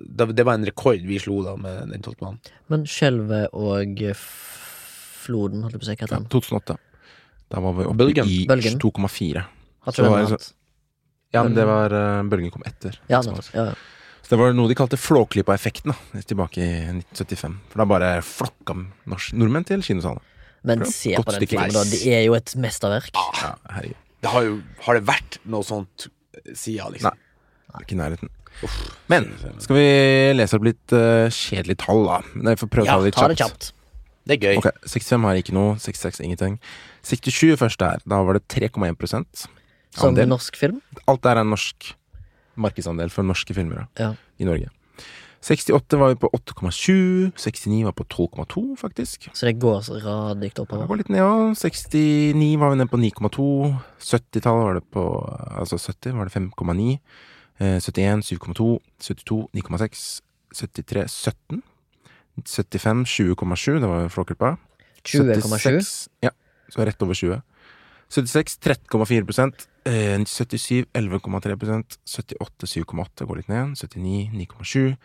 da Det var en rekord vi slo da med den Tolvte mann. Men Skjelvet og Floden, holdt jeg på å si. Hva het Ja, den? 2008. Da var vi oppe Bølgen. i 2,4. Har Så ikke den var det hatt? Ja, men det var uh, Bølgen kom etter. Ja, nettopp. Ja, ja. Det var noe de kalte Flåklypa-effekten, da. Tilbake i 1975. For da bare flokka norsk, nordmenn til kinosalene. Men se på den filmen, da. Det er jo et mesterverk. Ja. Det har jo Har det vært noe sånt eh, siden, liksom? Ikke i nærheten. Men skal vi lese opp litt uh, kjedelige tall, da? Nei, for prøve å Ja, ta det litt det kjapt. Det er gøy. Ok, 65 har ikke noe, 66 ingenting. 67 først der, da var det 3,1 Som andel. norsk film. Alt der er norsk markedsandel for norske filmer Ja. i Norge. 68 var vi på 8,7. 69 var på 12,2, faktisk. Så det går så oppover? Det går litt ned ja. 69 var vi nede på 9,2. 70-tallet var det på Altså 70 var det 5,9. Eh, 71 7,2. 72 9,6. 73 17. 75 20,7. Det var Flåklypa. 20,7. 76 Ja, så rett over 20. 76 13,4 eh, 77 11,3% 78 7,8 går litt ned. 79 9,7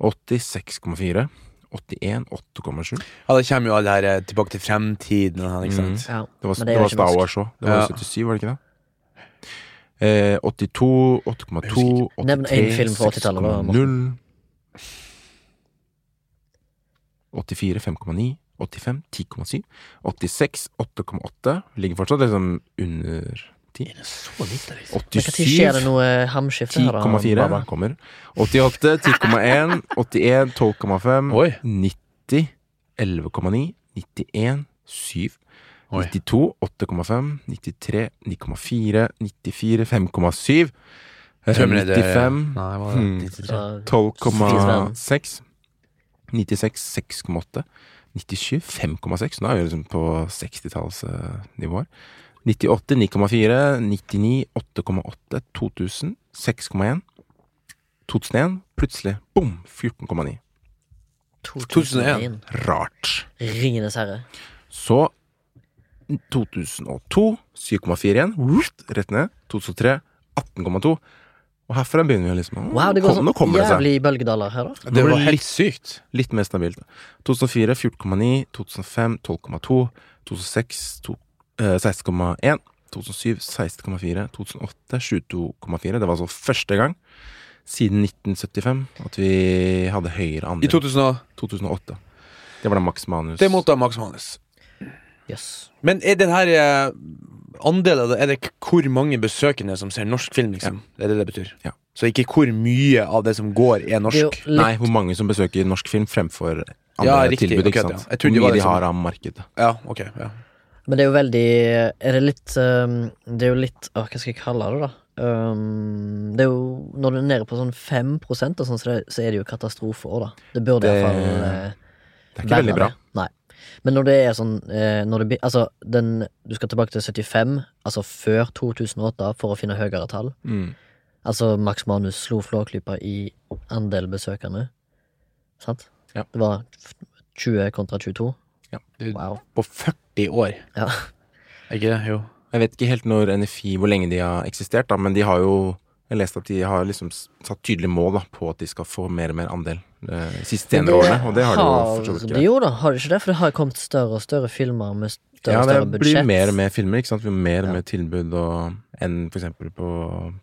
80 6,4 81 8,7 Ja, det kommer jo alle her eh, tilbake til fremtiden ikke sant? Ja. Det var, det var Star. Wars òg. Det var Ja. 77, var det ikke det? Eh, 82 8,2 83 Nevn en film fra 80-tallet da, 6,0 84 5,9 85 10,7 86 8,8 Ligger fortsatt liksom under 10 Så lite, liksom. 87 når skjer det 87 noe hamskifte 10,4 kommer. 88 10,1 81 12,5 90 11,9 91 7 Oi. 92 8,5 93 9,4 94 5,7 eh, Terminator- 95 Nei, hva var det? Hmm. 93. Så, 12,6 96 6,8 97 5,6 Nå er vi liksom på 60-tallsnivåer 98 9,4 99 8,8 2000 6,1 2001 plutselig bom, 14,9 2001. Rart Ringenes herre. Så 2002 7,4 igjen. Rett ned. 2003 18,2. Og herfra begynner vi liksom Wow, det går kom- Nå sånn kommer det seg. jævlig bølgedaler her, da. Det var litt helt sykt. Litt mer stabilt. 2004 14,9. 2005 12,2. 2006 eh, 16,1. 2007 16,4. 2008 22,4. Det var altså første gang siden 1975 at vi hadde høyere I andel. 2000 2008. Det var da Max Manus. Det måtte ha Max Manus. Yes. Men er den her eh, andelen av det Er det hvor mange besøkende som ser norsk film, liksom? Det er det det betyr? Ja. Så ikke hvor mye av det som går, er norsk. er jo Nei, hvor mange som besøker norsk film fremfor andre Ja, riktig, tilbud. ikke sant? Trodde Hvor mye de liksom- har av markedet. Ja, ok. ja Men det er jo veldig Er det litt um, Det er jo litt hva skal jeg kalle det, da? Um, det er jo Når du er nede på sånn 5 og sånn, så, så er det jo katastrofer, da. Det burde Det- iallfall uh, Det er ikke veldig bra. Nei. Men når det er sånn eh, når det, Altså, den Du skal tilbake til 75, altså før 2008, for å finne høyere tall. Mm. Altså, Max Manus slo Flåklypa i andel besøkende. Sant? Ja. Det var 20 kontra 22. Det- Wow. På 40 år. Ja. Ikke det? Jo. Jeg vet ikke helt når NFI, hvor lenge de har eksistert, da, men de har jo Jeg leste at de har liksom satt tydelige mål da, på at de skal få mer og mer andel eh, de siste senere årene, og det har de jo for så vidt de. Jo da, har de ikke det? For det har kommet større og større filmer med større Ja, og det større blir budsjett. mer og mer filmer, ikke sant. Vi har mer og Ja. mer tilbud og, enn eksempel på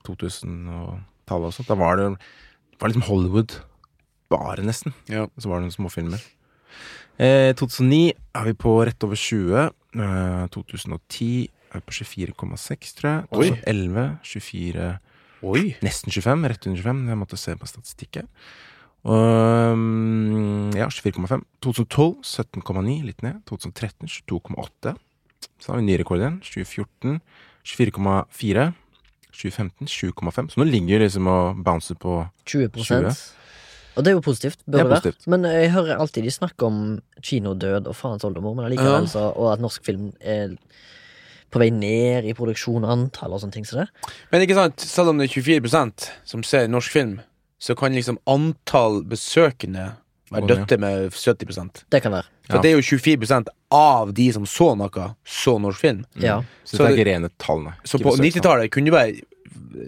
2000-tallet og sånt. Da var det, det var liksom Hollywood bare, nesten. Ja. Og så var det noen småfilmer. Eh, 2009 er vi på rett over 20. Eh, 2010 er vi på 24,6, tror jeg. 2011 24 Oi. Nesten 25, rett under 25. Jeg måtte se på statistikk her. Mm, ja, 24,5. 2012 17,9, litt ned. 2013 22,8. Så har vi ny rekord igjen. 2014 24,4. 2015 7,5. Så nå ligger vi liksom og bouncer på 20 20. Og det er jo positivt. Bør Det er positivt. Men jeg hører alltid de snakke om kinodød og faens oldemor, men allikevel Ja. så Og at norsk film er på vei ned i produksjon antall og sånne ting Så det. Men ikke sant, selv om det er 24% som ser norsk film, så kan liksom antall besøkende være døtte med 70% Det kan være. For Ja. det er jo 24% av de som så noe, så norsk film. Ja. Så, Så det er ikke rene tallene. Så på 90-tallet kunne det være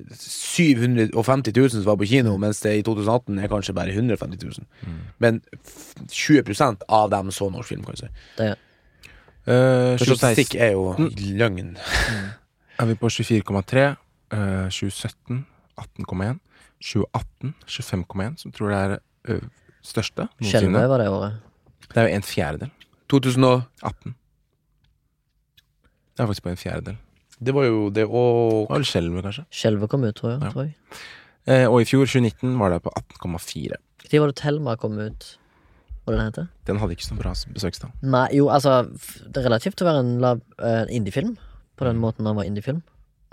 750 000 som var på kino, mens det i 2018 er kanskje bare 150 000. Mm. Men 20% av dem så norsk film, kan du si. Det, Eh, 2016 statistikk er jo Mm. løgn. er vi på 24,3. Uh, 2017 18,1. 2018 25,1, som tror det er ø, største Skjelvet noensinne. var det året. Det er jo en fjerdedel. 2018. Det er faktisk på en fjerdedel. Det var jo det og var Skjelvet, kanskje. Skjelvet kom ut, tror jeg. Ja. Tror jeg. Eh, og i fjor, 2019, var det på 18,4. Når var det Thelma kom ut? Hva den heter? Den hadde ikke så bra besøkstall. Nei, jo, altså Det er relativt til å være en lav, uh, indiefilm. På Mm. den måten han var indiefilm.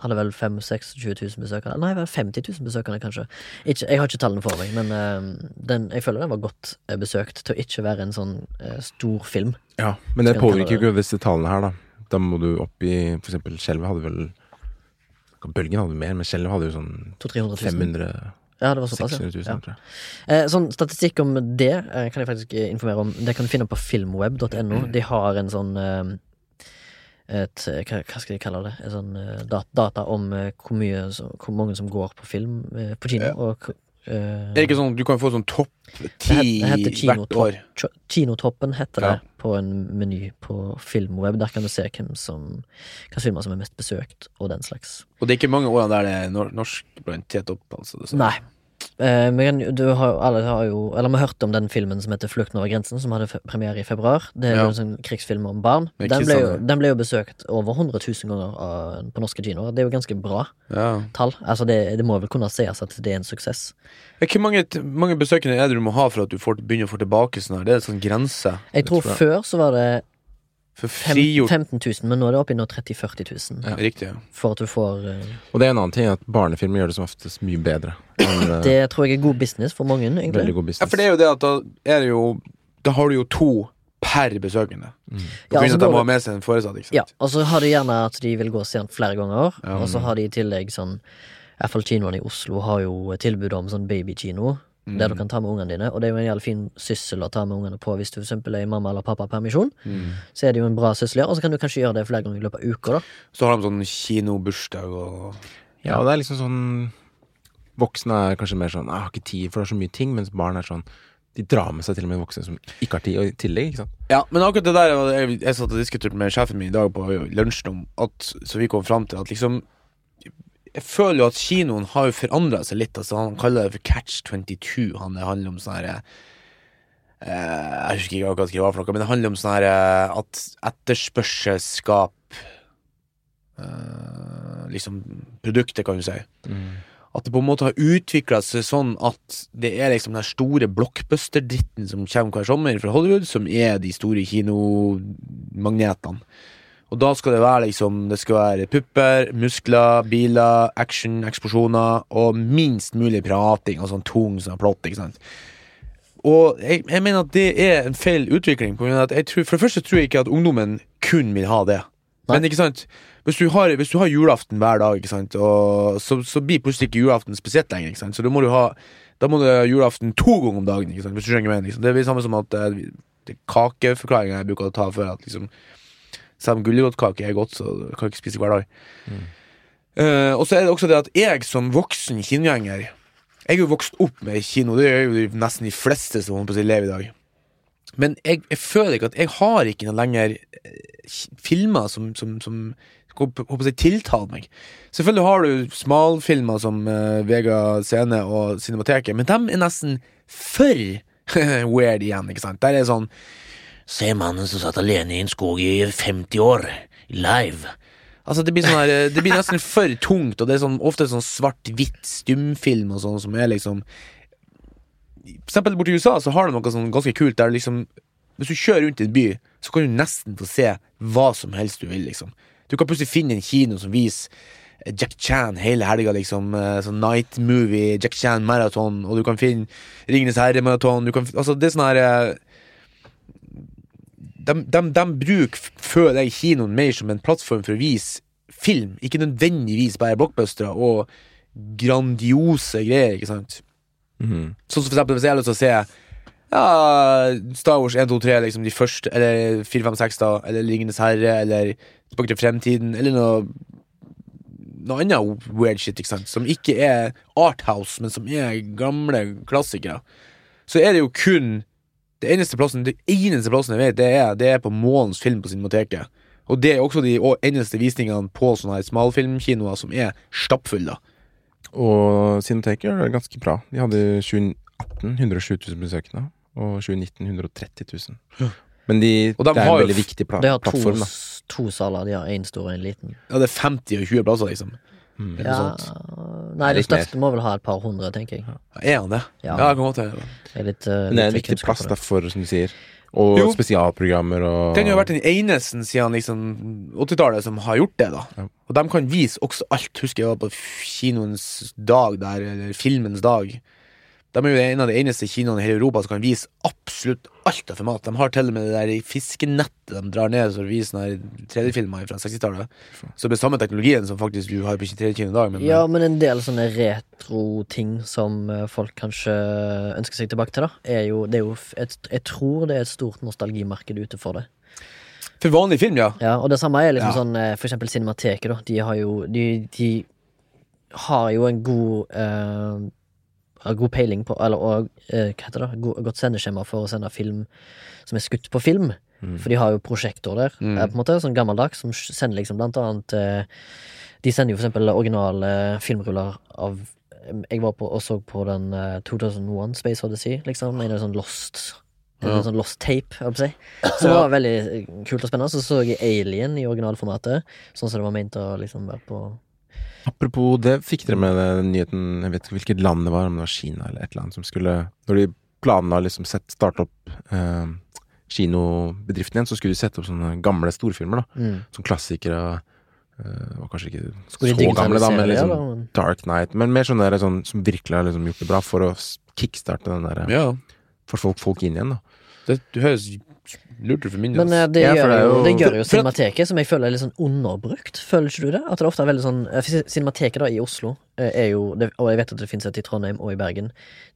Hadde vel 5 26 000 besøkende. Nei, vel 50 000 besøkende, kanskje. Ikke, jeg har ikke tallene for meg, men uh, den, jeg føler den var godt uh, besøkt til å ikke være en sånn stor film. Ja, Men det påvirker jo ikke disse tallene her, da. Da må du opp i For eksempel Skjelvet hadde vel Bølgen hadde mer, men Skjelvet hadde jo sånn 500 000. 500 Ja, det var såpass, 600 000, ja. tror jeg. Eh, sånn statistikk om det eh, kan jeg faktisk eh, informere om. Det kan du finne på filmweb.no. De har en sånn eh, et, eh, hva, hva skal de kalle det? En sånn eh, dat data om eh, hvor, mye, som- hvor mange som går på film eh, på kino. Ja. Og, eh, Er det ikke sånn at du kan få sånn topp ti det heter hvert Kinotopp. år? Ch- Kinotoppen heter det på en meny på Filmweb. Der kan du se hvem som hvilke filmer som er mest besøkt, og den slags. Og det er ikke mange årene der det er nor norsk blant t-topp, altså. Det er sånn. Nei. Eh, men du har, alle har jo Eller vi har hørt om den filmen som heter 'Flukten over grensen', som hadde premiere i februar. Det er Ja. jo en sånn krigsfilm om barn. Den ble, jo, den ble jo besøkt over 100 000 ganger av, på norske kinoer. Det er jo ganske bra Ja. tall. Altså det, det må vel kunne sies at det er en suksess. Hvor mange, mange besøkende er det du må ha for at du får, begynner å få tilbake sånn her? Det er en sånn grense. Jeg tror tror jeg. før så var det frigjort 15 000, men nå er det oppe i 30 000-40 000. Ja. Riktig, ja. For at du får uh... Og det er en annen ting, at barnefilmer gjør det som oftest mye bedre. enn, uh... Det tror jeg er god business for mange, veldig egentlig. business ja. For det er jo det at da er det jo Da har du jo to per besøkende. Mm. På Ja, grunn altså av at de må ha med seg en foresatt, ikke sant? Ja, og så har de gjerne at de vil gå og se den flere ganger. Ja. Og så har de i tillegg sånn Iallfall kinoene i Oslo har jo tilbud om sånn babykino. Mm. der du kan ta med ungene dine. Og det er jo en jævlig fin syssel å ta med ungene på hvis du for eksempel er i mamma- eller pappapermisjon. Mm. Så er det jo en bra syssel og så kan du kanskje gjøre det flere ganger i løpet av uka, da. Så har de sånn kinobursdag og Ja, og det er liksom sånn Voksne er kanskje mer sånn 'Jeg har ikke tid, for det er så mye ting', mens barn er sånn De drar med seg til og med voksne som ikke har tid, og i tillegg, ikke sant. Ja, men akkurat det der Jeg, jeg satt og diskuterte med sjefen min i dag på lunsjen om at Så vi kom fram til at liksom Jeg føler jo at kinoen har jo forandra seg litt. Altså Han kaller det for Catch 22. Han det handler om sånn herre eh, Jeg husker ikke akkurat hva det var for noe, men det handler om sånn herre at etterspørsel skaper eh, liksom produktet, kan du si. At det på en måte har utvikla seg sånn at det er liksom den store blockbuster-dritten som kommer hver sommer fra Hollywood, som er de store kinomagnetene. Og da skal det være liksom Det skal være pupper, muskler, biler, action, eksplosjoner og minst mulig prating og sånn tung sånn plott, ikke sant. Og jeg, jeg mener at det er en feil utvikling. På grunn av at jeg tror, for det første tror jeg ikke at ungdommen kun vil ha det. Men ikke sant hvis du, har, hvis du har julaften hver dag, ikke sant og så, så blir plutselig ikke julaften spesielt lenger. Ikke sant? Så da må du ha Da må du ha julaften to ganger om dagen. Ikke sant? Hvis du skjønner mener. Liksom. Det er det samme som at eh, det kakeforklaringa jeg bruker å ta for at liksom selv om gulrotkake er godt, så kan jeg ikke spise hver dag. Eh, og så er det også det at jeg som voksen kinogjenger Jeg er jo vokst opp med kino, det er jo nesten de fleste som holder på å si lever i dag. Men jeg, jeg føler ikke at jeg har ikke noen lenger eh, filmer som, som, som håper jeg tiltaler meg. Selvfølgelig har du smalfilmer som uh, Vega Scene og Cinemateket, men de er nesten for weird igjen, ikke sant? Der er sånn Se mannen som satt alene i en skog i 50 år, live. Altså Det blir sånn her Det blir nesten for tungt, og det er sånn, ofte sånn svart-hvitt stumfilm og sånn som er liksom For eksempel borti USA så har de noe sånn ganske kult der liksom Hvis du kjører rundt i en by, så kan du nesten få se hva som helst du vil, liksom. Du kan plutselig finne en kino som viser Jack Chan hele helga, liksom. eh, Sånn night movie, Jack Chan maraton, og du kan finne Ringenes herre-maraton. Altså, det er sånn her eh, de, de, de bruker, føler jeg, kinoen mer som en plattform for å vise film, ikke nødvendigvis bare blockbustere og grandiose greier, ikke sant? Mm. Sånn som for eksempel hvis jeg har lyst til å se ja, Star Wars 1, 2, 3, liksom de første, eller 4, 5, 6, da, eller Ringenes herre, eller Tilbake til fremtiden, eller noe Noe annet weird shit, ikke sant, som ikke er Arthouse, men som er gamle klassikere. Så er det jo kun Det eneste plassen Det eneste plassen jeg vet, det er, det er på Målens film på Cinemateket. Og det er også de eneste visningene på sånne her smalfilmkinoer som er stappfulle. Og Cinemateket gjør det ganske bra. De hadde 2018 107 000 besøkende, og 2019 130 000. Ja. Men de, Og de det er har en veldig viktig pla De har to, plattform, to saler. De har én stor og én liten. Ja, det er 50 og 20 plasser, liksom. Mm. Ja, nei, det største mer. må vel ha et par hundre, tenker jeg. Er han det? Ja. Ja, det kan godt hende. Er litt, uh, Men det er en viktig plass derfor, som du sier. Og Jo. spesialprogrammer og Den har jo vært den eneste siden liksom 80-tallet som har gjort det. da Ja. Og de kan vise også alt. Husker jeg var på kinoens dag der, eller filmens dag. De er jo en av de eneste kinoene i hele Europa som kan vise absolutt alt av format. De har til og med det der fiskenettet de drar ned for å vise sånne her 3D-filmer fra 60-tallet. Så det er samme teknologien som faktisk du har på 3D-kino i dag. Men, Ja, men en del sånne retro-ting som eh, folk kanskje ønsker seg tilbake til, da, er jo, det er jo et, Jeg tror det er et stort nostalgimarked ute for det. For vanlig film, ja. Ja, og det samme er liksom Ja. sånn eh, For eksempel Cinemateket, da. De har jo De, de har jo en god eh, har god peiling på Eller og, eh, hva heter det? God, godt sendeskjema for å sende film som er skutt på film. Mm. For de har jo prosjektor der, Mm. eh, på en måte, sånn gammeldags, som sender liksom blant annet eh, De sender jo for eksempel originale filmruller av Jeg var på og så på den eh, 2001 Space Odyssey, liksom. En av sånn lost En Ja. sånn lost tape, holdt jeg på å si. Som var veldig eh, kult og spennende. Så så jeg Alien i originalformatet, sånn som det var ment å liksom være på Apropos det, fikk dere med den nyheten Jeg vet ikke hvilket land det var, om det var Kina eller et eller annet som skulle Når de planla liksom sett starte opp eh, kinobedriften igjen, så skulle de sette opp sånne gamle storfilmer, da. mm. Som klassikere. Eh, var kanskje ikke Skulle så gamle, da, men liksom eller? Dark Night. Men mer sånne der, sånn, som virkelig har liksom gjort det bra for å kickstarte den der ja. Få folk, folk inn igjen, da. Det, høres lurt for min. Men eh, det, Ja, for gjør det er jo, jo- det gjør jo For- for at- Cinemateket, som jeg føler er litt sånn underbrukt. Føler ikke du det? At det ofte er veldig sånn eh, for Cinemateket da i Oslo eh, er jo det, Og jeg vet at det finnes et i Trondheim og i Bergen.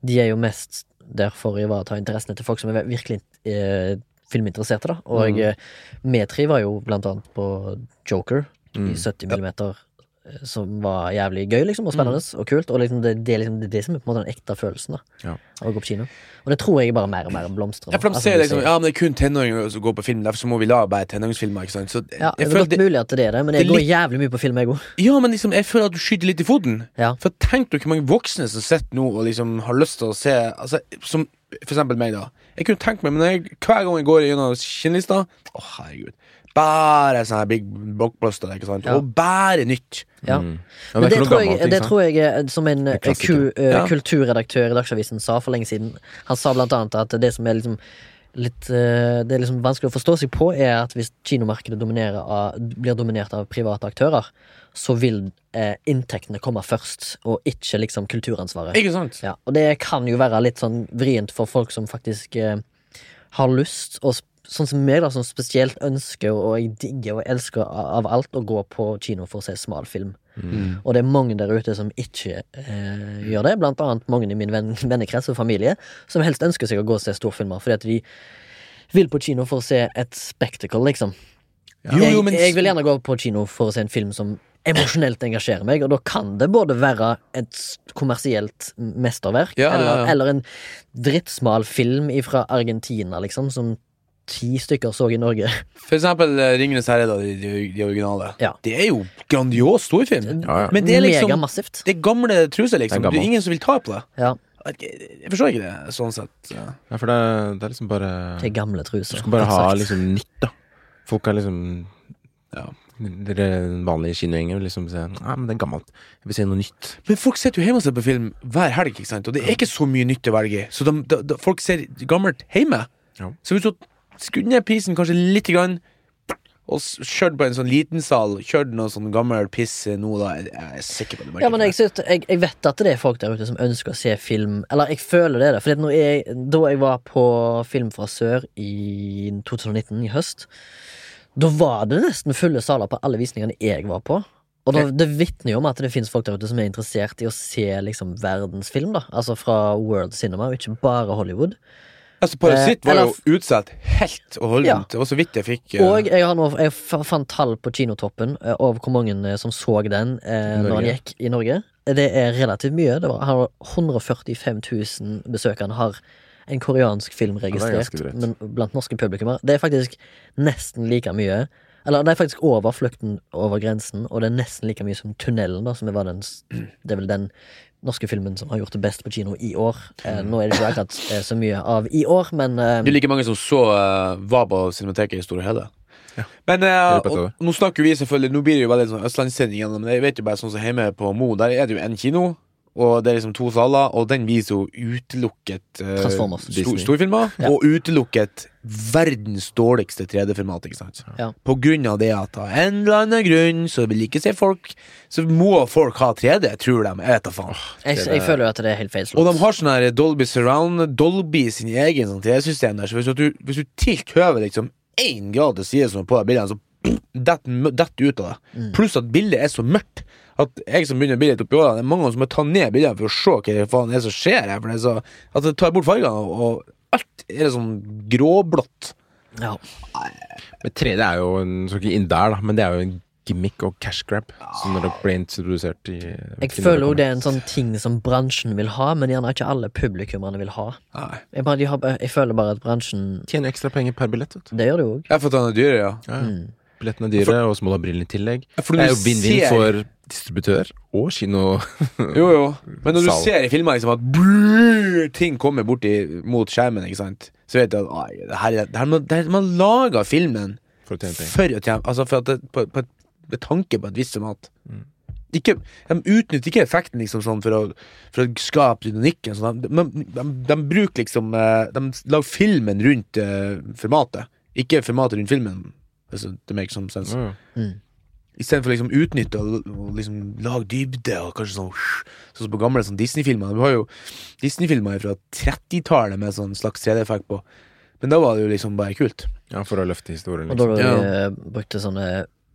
De er jo mest der for å ivareta interessene til folk som er virkelig eh, filminteresserte, da. Og Mm. eh, vi tre var jo blant annet på Joker i Mm. 70 millimeter. Eh, Som var jævlig gøy liksom og spennende og kult. Og liksom det, det, liksom, det er det som er på en måte den ekte følelsen da Ja. av å gå på kino. Og det tror jeg bare mer og mer blomstrer. Ja, for de Altså, ser liksom Ja, men det er kun tenåringer som går på film, derfor så må vi la bare tenåringsfilmer. Ikke sant? Så ja, det er godt mulig at det er det, men jeg det går jævlig mye på film, jeg òg. Ja, men liksom, jeg føler at du skyter litt i foten. Ja. For tenk du hvor mange voksne som sitter nå og liksom har lyst til å se altså, Som for eksempel meg, da. Jeg kunne tenkt meg, men jeg, hver gang jeg går gjennom kinnlista Å, herregud. Bare sånne her big blockbuster, ikke sant. Ja. Og bare nytt. Ja. Mm. Men det det, tror jeg, gammelt, det tror jeg som en eh, ku, uh, Ja. kulturredaktør i Dagsavisen sa for lenge siden. Han sa blant annet at det som er liksom litt uh, Det er liksom vanskelig å forstå seg på, er at hvis kinomarkedet av, blir dominert av private aktører, så vil eh, inntektene komme først, og ikke liksom kulturansvaret. Ikke sant? Ja, og det kan jo være litt sånn vrient for folk som faktisk eh, har lyst, å sånn som meg, da, som spesielt ønsker og jeg digger og elsker av alt å gå på kino for å se smalfilm. Mm. Og det er mange der ute som ikke eh, gjør det, blant annet mange i min venn, vennekrets og familie, som helst ønsker seg å gå og se storfilmer, fordi at de vil på kino for å se et spectacle, liksom. Jo, jo, jeg, men- jeg vil gjerne gå på kino for å se en film som emosjonelt engasjerer meg, og da kan det både være et kommersielt mesterverk, Ja, ja, eller, eller en drittsmal film fra Argentina, liksom, som ti stykker så i Norge. For eksempel eh, Ringenes herre, da, de, de, originale. Ja. Det er jo grandios storfilm. Ja, ja. Men det er liksom Megamassivt. Det er gamle truser, liksom. Det er Det er ingen som vil ta på det. Ja, Jeg, forstår ikke det, sånn sett. Ja. Ja, for det, det er liksom bare til gamle truser. Du skal bare ha liksom nytt, da. Folk er liksom Ja. Dere vanlige kinogjenger vil liksom si Nei, men det er gammelt. Jeg vil se noe nytt. Men folk sitter jo hjemme og ser på film hver helg, ikke sant? og det er ikke så mye nytt å velge i. Så de, de, de, folk ser gammelt hjemme. Ja. Så hvis du skrur ned prisen kanskje lite grann, og kjørt på en sånn liten sal, kjørt noe sånn gammel piss nå, da jeg er sikker på det. Ja, men jeg, synes, jeg, jeg vet at det er folk der ute som ønsker å se film Eller jeg føler det. For da jeg var på Film fra sør i 2019, i høst, da var det nesten fulle saler på alle visningene jeg var på. Og da, det vitner jo om at det finnes folk der ute som er interessert i å se liksom verdensfilm. da Altså fra World Cinema, og ikke bare Hollywood. Altså, Parasitt Eh, var jo utsatt helt og holdent. Ja. Det var så vidt jeg fikk uh... Og jeg, har nå, jeg fant tall på Kinotoppen uh, over hvor mange eh, som så den uh, når den gikk i Norge. Det er relativt mye. Det var, har 145 000 besøkende har en koreansk film er registrert men blant norske publikummer. Det er faktisk nesten like mye. Eller det er faktisk over flukten over grensen, og det er nesten like mye som Tunnelen, da, som var den, det er vel den norske filmen som har gjort det best på kino i år. Eh, nå er det ikke akkurat eh, så mye av i år, men eh, Det er like mange som så eh, var på Cinemateket i store og hele. Ja. Men eh, og, nå snakker vi selvfølgelig Nå blir det jo veldig sånn østlandssending igjen, men jeg vet jo bare sånn som hjemme på Mo, der er det jo en kino. Og det er liksom to saler, og den viser jo utelukket uh, stor, storfilmer. Ja. Og utelukket verdens dårligste 3D-format, ikke sant. Ja. På grunn av det at av en eller annen grunn så vil ikke se folk Så må folk ha 3D, tror de. Jeg vet da faen. jeg, jeg føler jo at det er helt Og de har sånn her Dolby Surround, Dolby sin egen sånn 3D-system der, så hvis du, hvis du tilt høver liksom én grad til side som på de bildene, så detter det ut av det. Mm. Pluss at bildet er så mørkt at jeg som begynner å bli litt oppi åra, det er mange som må ta ned bildene for å se hva det faen er som skjer her. For det er så, at det tar bort fargene, og, alt er sånn gråblått. Ja. Men tre, det er jo en, skal ikke inn der, da, men det er jo en gimmick og cash grab. Som når det ble introdusert i Jeg føler jo det er en sånn ting som bransjen vil ha, men gjerne ikke alle publikummerne vil ha. Nei. Jeg, bare, de har, jeg føler bare at bransjen Tjener ekstra penger per billett. vet du. Det gjør det jo òg. Ja, for at den dyre, ja. Ja, ja. Mm. Billettene er dyre, og så må du ha brillene i tillegg. Ja, for Det er jo vinn-vinn for distributør og kino. Jo, jo. Men når du Sal. ser i filmer liksom at brrr, ting kommer borti mot skjermen, ikke sant, så vet du at «Oi, det her, er- det her, det her, man lager filmen For å tjene penger. Altså for at det, på, på, med tanke på et visst format. Mm. Ikke, de utnytter ikke effekten liksom sånn for å, for å skape dynamikken. Sånn. De, de, de, de bruker liksom De lager filmen rundt uh, formatet, ikke formatet rundt filmen. Hvis det makes some sense. Mm. Istedenfor å liksom utnytte og, og liksom lage dybde og kanskje sånn Sånn som på gamle sånn Disney-filmer. Du har jo Disney-filmer fra 30-tallet med sånn slags 3D-effekt på. Men da var det jo liksom bare kult. Ja, for å løfte historien. Og da Liksom. du Ja. eh, brukte sånne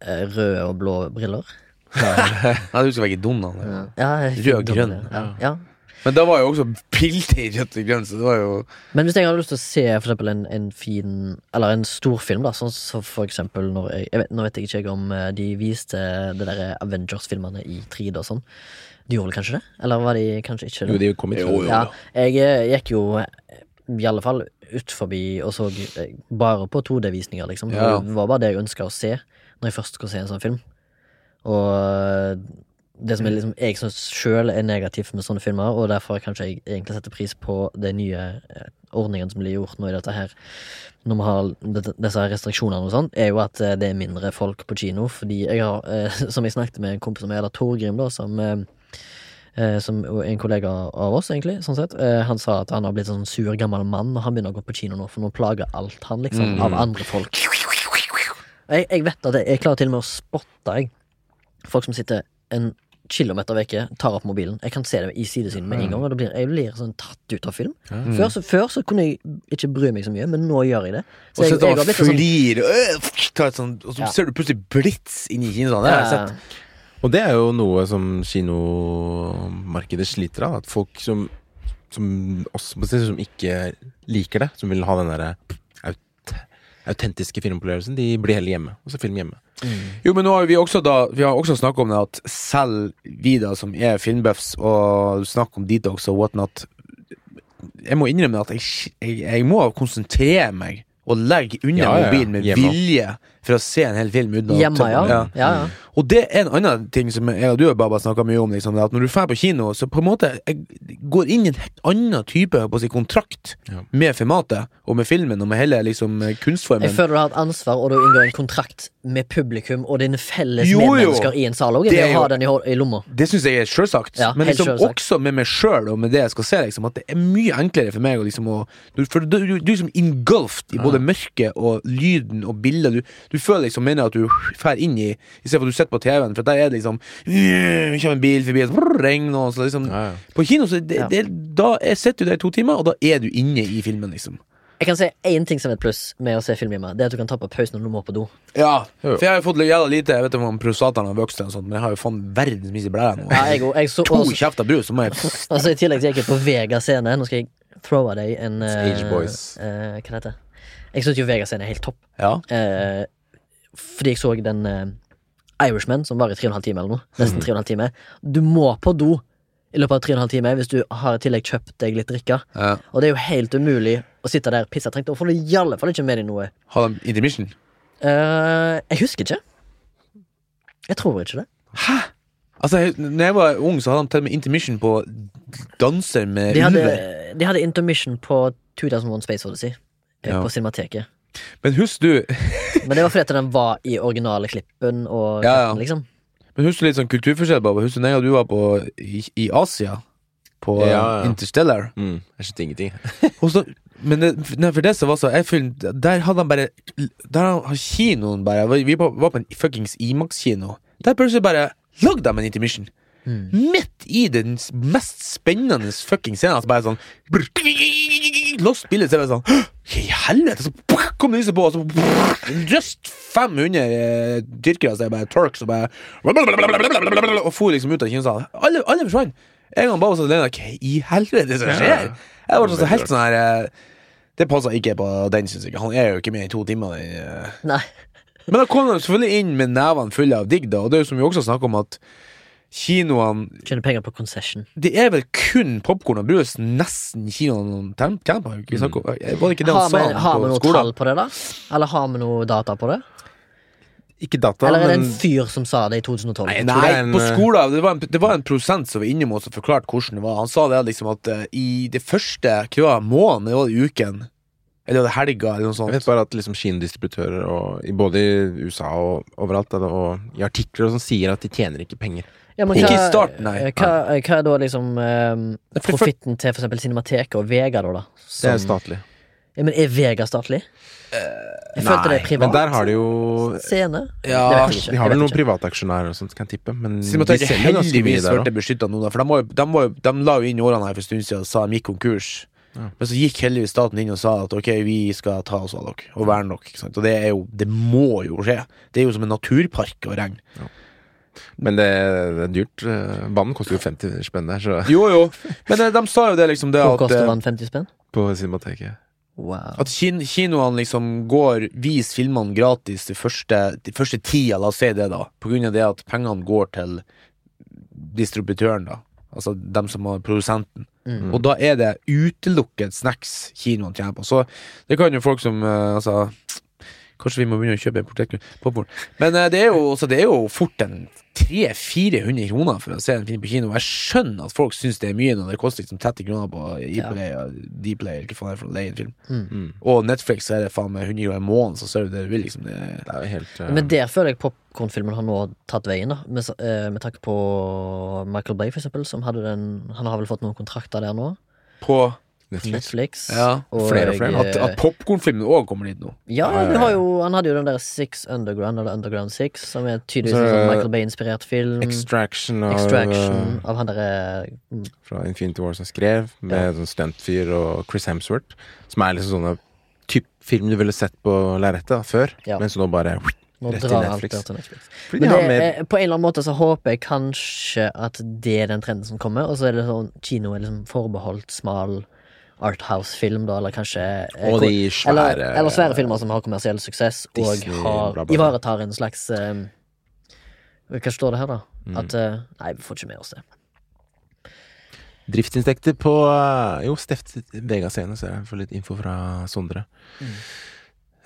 eh, røde og blå briller. Nei, du skal være ikke Donald. Ja, Ja, Rød og grønn. Ja. ja. Men da var jo også bildet i rødt og grønt, så det var jo Men hvis jeg hadde lyst til å se for eksempel en, en fin Eller en storfilm, da, sånn som for eksempel når jeg, jeg vet, Nå vet jeg ikke om eh, de viste det der Avengers-filmene i 3D og sånn. De gjorde vel kanskje det? Eller var de kanskje ikke det? Jo, de kom i Jo, jo. Ja, jeg eh, gikk jo eh, i alle fall ut forbi og så bare på 2D-visninger, liksom. Ja. Det var bare det jeg ønska å se når jeg først skulle se en sånn film. Og det som er liksom, jeg syns sjøl er negativt med sånne filmer, og derfor kanskje jeg egentlig setter pris på Den nye eh, ordningen som blir gjort nå i dette her, når vi har disse restriksjonene og sånn, er jo at eh, det er mindre folk på kino. Fordi jeg har, eh, som jeg snakket med en kompis som heter Torgrim, da, som eh, som en kollega av oss, egentlig. Sånn sett Han sa at han har blitt en sånn sur, gammel mann når han begynner å gå på kino nå, for nå plager alt han, liksom, Mm. av andre folk. Jeg, jeg vet at jeg, jeg klarer til og med å spotte, jeg. Folk som sitter en kilometer vekke, tar opp mobilen. Jeg kan se det i sidesynet med en gang, og blir jeg blir sånn tatt ut av film. Mm. Før, så, før så kunne jeg ikke bry meg så mye, men nå gjør jeg det. Og så jeg, jeg flir, sånn øh, sånt, og så Ja. ser du plutselig blits inni kinoen. Det har jeg sett. Og det er jo noe som kinomarkedet sliter av. At folk som, som oss som ikke liker det, som vil ha den derre aut autentiske filmopplevelsen, de blir heller hjemme. Og så film hjemme. Jo, men nå har vi også da Vi har også snakket om det at selv vi da som er filmbuffs og snakker om detox og whatnot Jeg må innrømme at jeg, jeg, jeg må konsentrere meg og legge unna Ja, ja, ja. mobilen med Hjemme. vilje for å se en hel film uten å Hjemme, ja. ja, ja. Og det er en annen ting som jeg og du har bare snakka mye om. Liksom, at Når du drar på kino, så på en måte jeg går inn i en helt annen type på å si, kontrakt Ja. med formatet og med filmen og med hele liksom, kunstformen. Jeg føler du har et ansvar, og du inngår en kontrakt med publikum og dine felles Jo, jo. medmennesker i en sal òg. Det jo- i, lomma. Det syns jeg er sjølsagt. Ja, men liksom selvsagt. også med meg sjøl og med det jeg skal se. Liksom, at det er mye enklere for meg å liksom å du- For du, du, du er liksom engulfed i både mørket og lyden og bildet. Du, du føler liksom mener at du drar inn i Istedenfor at du sitter på TV-en, for der er det liksom «Øh, kommer en bil forbi, og så brrr, regn og så liksom Ja, ja. På kino så det, Ja. det, da er- sitter du der i to timer, og da er du inne i filmen, liksom. Jeg kan si én ting som er et pluss med å se film hjemme. Det er at du kan ta på pausen når du må på do. Ja, for jeg har jo fått jævla lite Jeg vet ikke om prostataen har vokst, eller sånt, men jeg har jo faen verdens minste blære nå. Ja, jeg, jeg så, To også, kjefter brus, så må jeg altså, I tillegg så gikk jeg på Vega scene. Nå skal jeg throwe deg en uh, Stage Boys. Uh, Hva det heter Jeg syns jo Vega scene er helt topp. Ja. Eh, fordi jeg så den uh, Irishman, som var i 3 12 timer eller noe. Nesten 3 12 timer. Du må på do i løpet av 3 12 timer hvis du har i tillegg kjøpt deg litt drikke. ja. Og det er jo helt umulig å sitte der pissetrengt. Og får du i alle fall ikke med deg noe. Har de intermission? Uh, jeg husker ikke. Jeg tror ikke det. Altså, jeg, når jeg var ung, så hadde de til og med intermission på danser med De hadde, ulver. de hadde intermission på 2001 Space Odyssey. eh, Ja. På Cinemateket. Men husk du Men det var fordi at den var i originale klippen og Ja, ja. liksom. Men husk litt sånn kulturforskjell, Baba? Husk du når jeg og du var på, i, i Asia? På Ja, eh, ja. Interstellar? Mm, jeg skjønte ingenting. Og så, men det, nei, for det som var så jeg følte, Der hadde han bare Der har kinoen bare Vi var, var på en fuckings Imax-kino. Der plutselig bare lagde de en intermission. Mm. Midt i den mest spennende fucking scenen. Altså bare sånn Lost bildet, så er det sånn Hva i helvete? Så kom lyset på, og så Just 500 tyrkere dyrkere, så er bare Turks, og bare Og for liksom ut av kinosalen. Alle, alle forsvant. En gang bare sånn alene. Hva i helvete som skjer? Jeg var sånn helt sånn her eh, Det passa ikke på den, syns jeg. Han er jo ikke med i to timer. den, eh. Nei. Men da kom de selvfølgelig inn med nevene fulle av digg, da. Og det er jo som vi også snakker om, at kinoene Tjener penger på concession. Det er vel kun popkorn og brus nesten kinoene tjener på. Ikke om- Var det ikke det han sa har vi noe skolen? tall på det, da? Eller har vi noe data på det? Ikke data, Eller er det men en fyr som sa det i 2012? Nei, Nei, en, på eh, skolen det var, en, det var en prosent som var innom oss og forklarte hvordan det var. Han sa det liksom at uh, i det første hva måneden, det var det uken, eller det helga, eller noe Jeg vet bare at liksom kinodistributører, både i USA og overalt, og i artikler og sånn, sier at de tjener ikke penger. Ja, men Ikke hva- i starten, nei. eh, Hva, hva er da liksom eh, for- profitten til for eksempel Cinemateket og Vega, da? da Det er statlig. Ja, men er Vega statlig? Jeg følte det er privat. men der har de jo Scene? Ja, ikke. De har vel noen ikke. privataksjonærer og sånt, kan jeg tippe. Men de selger ganske mye der òg. beskytta nå, for de, var de, var de la jo inn årene her for en stund siden og sa de gikk konkurs. Ja. Men så gikk heldigvis staten inn og sa at ok, vi skal ta oss av dere og verne dere. Ikke sant? Og det er jo Det må jo skje. Det er jo som en naturpark å regne. Men det, det er dyrt. Vann koster jo 50 spenn der, så Jo, jo. Men eh, de sa jo det, liksom, det Hvor at, koster vann den 50 spenn? på Cinemateket. Wow. at kin kinoene liksom går Vis filmene gratis de første, de første tida, la oss si det, da. På grunn av det at pengene går til distributøren, da. Altså dem som har produsenten. Mm. Og da er det utelukket snacks kinoene tjener på. Så det kan jo folk som eh, Altså Kanskje vi må begynne å kjøpe popcorn. Men eh, det, er jo, altså, det er jo fort en 300-400 kroner for å se en film på kino. Jeg skjønner at folk syns det er mye når det koster liksom 30 kroner på ePlay og Dplay, eller hva faen det er for å leie en film. Mm. Og Netflix så er det faen meg 100 kroner i måneden, så ser du det du vil, liksom. Det, Det er helt uh... Men der føler jeg popkornfilmen har nå tatt veien, da. Med, eh, med takk på Michael Bay, for eksempel, som hadde den Han har vel fått noen kontrakter der nå. på Netflix. Netflix. Ja, flere og flere. At, at popkornfilmen òg kommer dit nå. Ja, Ja, ja, du har jo, han hadde jo den der Six Underground, eller Underground Six, som er tydeligvis Så, en sånn eh, Michael Bay-inspirert film. Extraction av Extraction eh, av han derre mm, fra Infinity War som skrev, med sånn stuntfyr og Chris Hemsworth. Som er liksom sånne typ film du ville sett på lerretet før, Ja. men så nå bare Nå Rett drar alt der til Netflix. Fordi Men det, er- på en eller annen måte så håper jeg kanskje at det er den trenden som kommer, og så er det sånn kino er liksom forbeholdt smal Arthouse-film, da, eller kanskje eh, Og de svære eller, eller svære filmer som har kommersiell suksess, Disney, og har, bla, bla, ivaretar en slags um, Hva står det her, da? Mm. At uh, Nei, vi får ikke med oss det. Driftsinntekter på Jo, Steft Vega-scene, så jeg får litt info fra Sondre. Mm.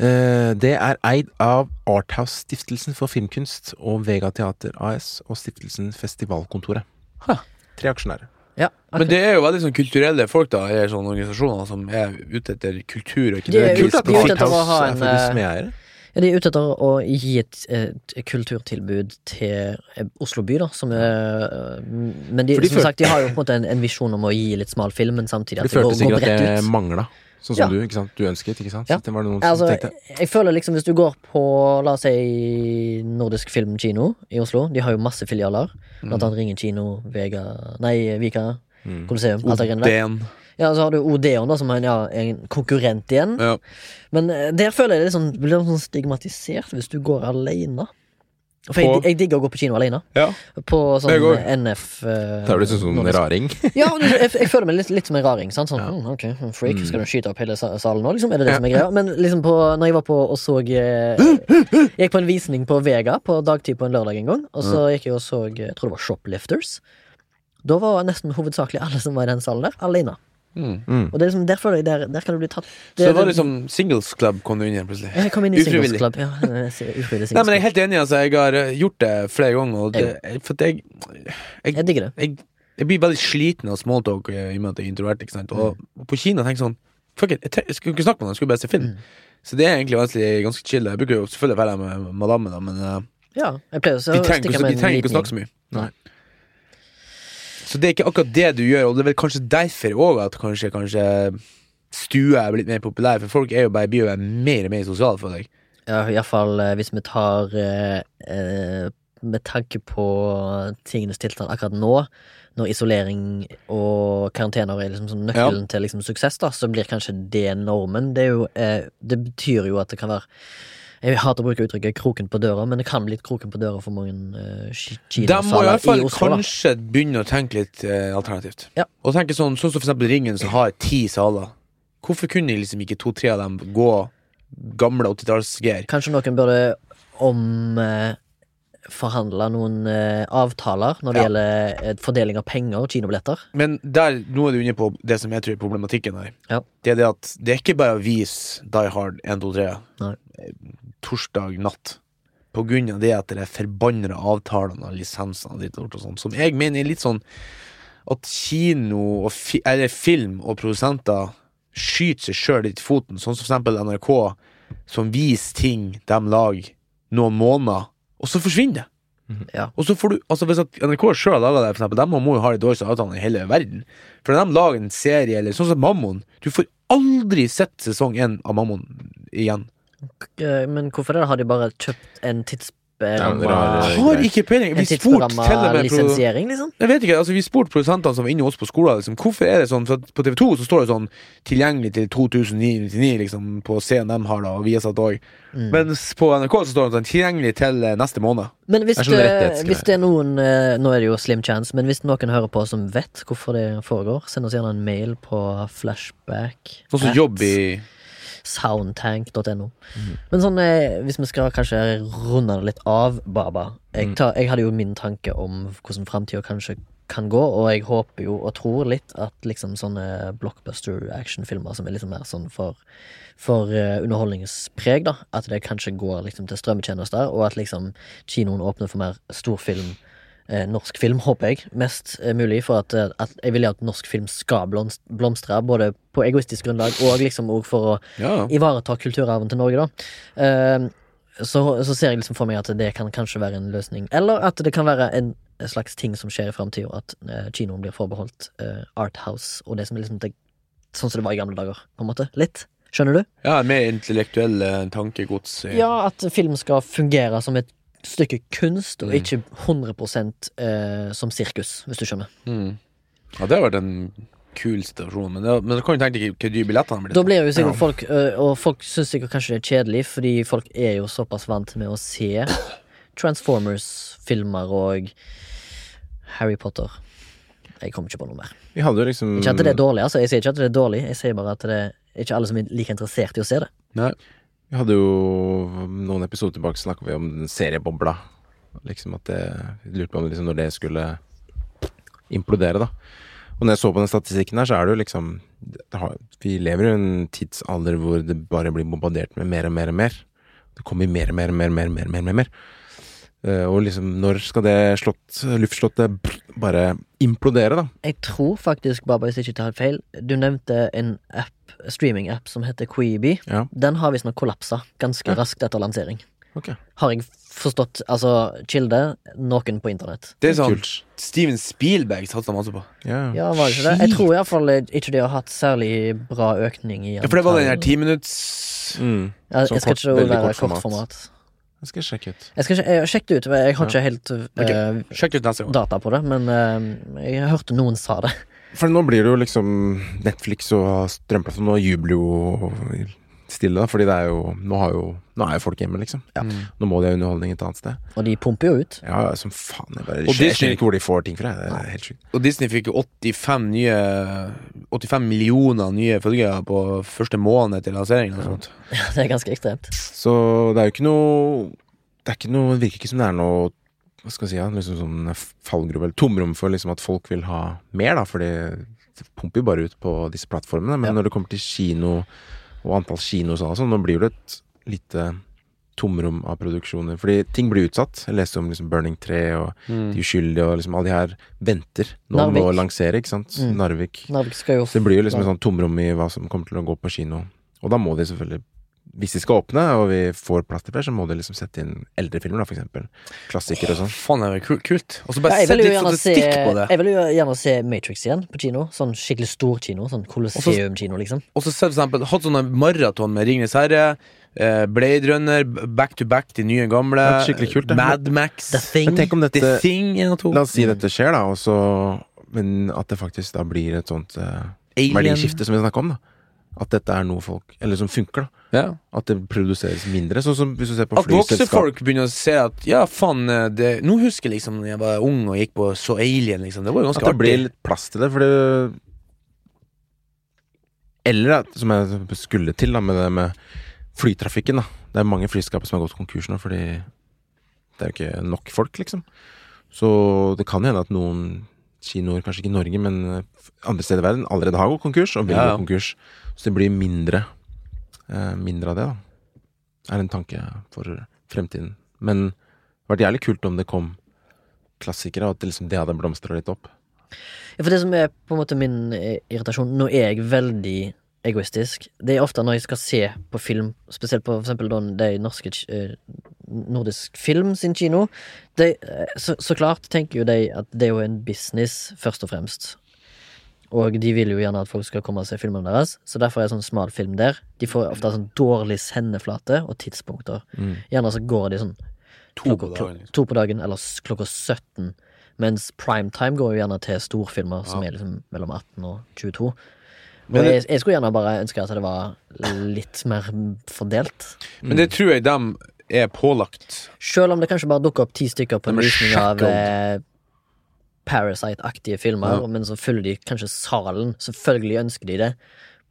Uh, det er eid av Arthouse-stiftelsen for filmkunst og Vega Teater AS og stiftelsen Festivalkontoret. Huh. Tre aksjonærer. Ja, Men det er jo veldig sånn kulturelle folk, da, i sånne organisasjoner som er ute etter kultur. Og ikke De er ute- de er ute etter å ha en, eh. Ja, De er ute etter å gi et, et kulturtilbud til eh, Oslo by, da. Som er, eh, men de, som sagt, de har jo på en måte en, en visjon om å gi litt smal film, men samtidig De at det går, følte går sikkert at det ut. mangla, sånn som Ja. du ikke sant? Du ønsket, ikke sant? Ja. Så det var det noen Altså, tenkte jeg føler liksom Hvis du går på la oss si Nordisk Filmkino i Oslo, de har jo masse filialer. Blant annet Ringen kino, Vega Nei, Vika, mm. Colosseum. Alt det greiene der. Oden. Ja, så har du Odeon, da, som er en, ja, en konkurrent igjen. Ja. Men eh, der føler jeg det sånn, blir sånn stigmatisert hvis du går alene. For jeg, jeg digger å gå på kino alene. Ja. På sånn Jeg. NF uh, Da er du sånn som en raring. Ja, jeg, jeg føler meg litt, litt som en raring. Sant? Sånn, Ja. mm, ok, freak, Mm. skal du skyte opp hele salen nå? Liksom, er det det Ja. som er greia? Men liksom på, når jeg var på og så eh, Jeg gikk på en visning på Vega på dagtid på en lørdag en gang, og så gikk jeg og så eh, Jeg tror det var Shoplifters. Da var nesten hovedsakelig alle som var i den salen der, alene. Mm. Mm. Og det er liksom, der føler jeg der, der kan du bli tatt Så det var liksom Singles Club kom du inn igjen plutselig. Jeg kom inn i Singles Ufrivillig. Club. Ja, ufrivillig Nei, men jeg er helt enig. Altså, jeg har eh, gjort det flere ganger. Og det, for jeg, jeg, Jeg digger det. jeg, jeg blir veldig sliten av smalltalk eh, i og med at jeg er introvert. Ikke sant? Og på Kina tenker jeg sånn Fuck it, jeg, tre- jeg skulle ikke snakke med noen, jeg skulle bare se film. Mm. Så det er egentlig vanskelig, ganske chill. Jeg bruker jo selvfølgelig være med madammen, da, men uh, Ja, jeg pleier å ikke, de trenger ikke å snakke så mye. Nei. Så det er ikke akkurat det du gjør, og det er vel kanskje derfor òg at kanskje, kanskje stue er blitt mer populær, for folk er jo bare, blir jo mer og mer sosiale for deg. Ja, iallfall eh, hvis vi tar eh, eh, Med tanke på tingenes tilstand akkurat nå, når isolering og karantener er liksom sånn nøkkelen til liksom suksess, da, så blir kanskje det normen. Det, jo, eh, det betyr jo at det kan være Jeg hater å bruke uttrykket 'kroken på døra', men det kan bli litt kroken på døra for mange uh, må i Oslo. hvert fall i Oslo. da kanskje begynne å tenke litt uh, alternativt. Ja. Og tenke sånn, sånn som for eksempel Ringen, som har ti saler. Hvorfor kunne liksom ikke to-tre av dem gå gamle 80-tallsgear? Kanskje noen burde omforhandle noen eh, avtaler når det Ja. gjelder eh, fordeling av penger og kinobilletter. Men der, nå er du inne på det som jeg tror er problematikken her. Ja. Det er det at det er ikke bare å vise Die Hard 1, 2, 3 Nei. Torsdag natt. På grunn av det at det er forbannede avtalene og lisensene ditt og sånt, som jeg mener er litt sånn at kino fi, eller film og produsenter skyter seg sjøl litt i foten, sånn som for eksempel NRK, som viser ting de lager noen måneder, og så forsvinner det. Ja. Og så får du, altså Hvis NRK sjøl lager det, for eksempel, de må jo ha de dårligste avtalene i hele verden. For når de lager en serie, eller sånn som Mammon Du får aldri sett sesong én av Mammon igjen. Eh, Men hvorfor det? Har de bare kjøpt en tids, Jeg har ikke peiling. En Vi spurte til og med lisensiering, liksom? Jeg vet ikke, altså Vi spurte produsentene som var inne hos på skolen. Liksom, hvorfor er det sånn, for På TV2 så står det sånn 'tilgjengelig til 2099' liksom, på CNM har, da, og Viasat òg. Mm. Mens på NRK så står det sånn 'tilgjengelig til eh, neste måned'. Men hvis Det det, hvis det er noen eh, Nå er det jo slim chance, men hvis noen hører på som vet hvorfor det foregår, send oss gjerne en mail på flashback Sånn som jobb i soundtank.no. Men sånn, eh, hvis vi skal kanskje runde det litt av, Baba Jeg, tar, jeg hadde jo min tanke om hvordan framtida kanskje kan gå, og jeg håper jo og tror litt at liksom sånne blockbuster actionfilmer som er liksom mer sånn for for eh, underholdningspreg, da. At det kanskje går liksom til strømmetjenester, og at liksom kinoen åpner for mer storfilm. Eh, norsk film, håper jeg, mest eh, mulig. For at, eh, at jeg vil at norsk film skal blomst- blomstre, både på egoistisk grunnlag og liksom også for å Ja. ivareta kulturarven til Norge, da. Eh, så, så ser jeg liksom for meg at det kan kanskje være en løsning. Eller at det kan være en slags ting som skjer i framtida, at kinoen blir forbeholdt eh, Arthouse og det som er liksom det, sånn som det var i gamle dager, på en måte. Litt. Skjønner du? ja, mer intellektuell eh, tankegods. Ja, at film skal fungere som et stykke kunst, og Mm. ikke 100 eh, som sirkus, hvis du skjønner. Mm. Ja, det har vært en kul situasjon, men, det, men du kan jo tenke deg hvor dyre billettene blir. Da blir jo sikkert Ja. folk øh, Og folk syns sikkert kanskje det er kjedelig, fordi folk er jo såpass vant med å se Transformers-filmer og Harry Potter. Jeg kommer ikke på noe mer. Vi hadde liksom Ikke at det er dårlig, altså. Jeg sier ikke at det er dårlig, jeg sier bare at det er ikke alle som er like interessert i å se det. Nei. Vi hadde jo noen episoder tilbake snakka vi om den seriebobla. Liksom at det lurte på om liksom når det skulle implodere, da. Og når jeg så på den statistikken her, så er det jo liksom har, Vi lever i en tidsalder hvor det bare blir bombardert med mer og mer og mer. Det kommer mer og mer og mer og mer, mer, mer, mer, mer. Eh, og liksom, når skal det slott, luftslottet bare implodere, da? Jeg tror faktisk, Baba, hvis jeg ikke tar feil, du nevnte en app, streaming-app som heter Queeby. Ja, Den har visstnok kollapsa ganske Ja. raskt etter lansering. Okay. Har jeg forstått Altså, kilde noen på internett. Det er sånn Kult. Steven Spielberg satsa masse på. Yeah. Ja, var det ikke det? Jeg tror iallfall ikke de har hatt særlig bra økning i Ja, for det var den her timinutts Mm. Ja, jeg skal ikke være kort format. format. Jeg skal sjekke ut. Jeg skal sjekke ut, jeg har ikke helt Ok. eh, ut data på det, men uh, jeg hørte noen sa det. For nå blir det jo liksom Netflix og strømplattform Nå jubler jo stille, da, fordi det er jo Nå, har jo, nå er jo folk hjemme, liksom. Mm. Nå må de ha underholdning et annet sted. Og de pumper jo ut. Ja, som faen. Jeg, bare, jeg skjønner ikke hvor de får ting fra. Det er helt sjukt. Og Disney fikk jo 85 nye 85 millioner nye følgere på første måned til lanseringen. og sånt. Det er ganske ekstremt. Så det er jo ikke noe Det er ikke noe, det virker ikke som det er noe Hva skal jeg si, ja, liksom sånn fallgruve eller tomrom for liksom at folk vil ha mer, da. Fordi det pumper jo bare ut på disse plattformene. Men Ja. når det kommer til kino og antall kinos og sånn, nå blir det et lite tomrom av produksjoner. Fordi ting blir utsatt. Jeg leste om liksom Burning 3 og Mm. De uskyldige og liksom alle de her venter nå må med å lansere, ikke sant. Mm. Narvik. Narvik skal jo Så det blir jo liksom et sånt tomrom i hva som kommer til å gå på kino. Og da må de selvfølgelig Hvis de skal åpne, og vi får plass til flere, så må de liksom sette inn eldre filmer, da, for eksempel. Klassikere og sånn. Faen, det er kult. kult. Og så bare jeg sett litt statistikk se på det. Jeg vil jo gjerne se Matrix igjen på kino. Sånn skikkelig stor kino. Sånn Colosseum-kino, liksom. Og så se for eksempel hatt sånne maraton med Ringenes herre, eh, Blade Runner, back to back de nye gamle, skikkelig kult, det. Mad Max, The Thing. Men tenk om The Thing to. La oss si dette skjer, da, og så Men at det faktisk da blir et sånt uh, verdiskifte som vi snakker om, da. At dette er noe folk Eller som funker, da. Ja. At det produseres mindre. Sånn som hvis du ser på At voksne flyselskap. folk begynner å se at ja, faen eh, det, Nå husker jeg liksom da jeg var ung og gikk på So Alien, liksom. Det var jo ganske artig. At det blir litt plass til det, for det Eller at, som jeg skulle til, da, med det med flytrafikken, da. Det er mange flyselskaper som har gått konkurs nå, fordi det er jo ikke nok folk, liksom. Så det kan hende at noen kinoer, kanskje ikke i Norge, men andre steder i verden, allerede har gått konkurs, og vil Ja, ja. gå konkurs. Så det blir mindre eh, Mindre av det, da. Er en tanke for fremtiden. Men det hadde vært jævlig kult om det kom klassikere, og at det, liksom, det hadde blomstra litt opp. Ja, For det som er på en måte min eh, irritasjon Nå er jeg veldig egoistisk. Det er ofte når jeg skal se på film, spesielt på for eksempel de norske eh, Nordisk Film sin kino, de, eh, så, så klart tenker jo de at det er jo en business, først og fremst. Og de vil jo gjerne at folk skal komme og se filmene deres, så derfor er det sånn smal film der. De får ofte sånn dårlig sendeflate og tidspunkter. Mm. Gjerne så går de sånn To på dagen, liksom. to på dagen, eller klokka 17. Mens primetime går jo gjerne til storfilmer som Ja. er liksom mellom 18 og 22. Men og det- jeg, jeg skulle gjerne bare ønske at det var litt mer fordelt. Men det tror jeg de er pålagt. Selv om det kanskje bare dukker opp ti stykker på en visning av Parasite-aktige filmer, Ja. men så følger de kanskje salen. Selvfølgelig ønsker de det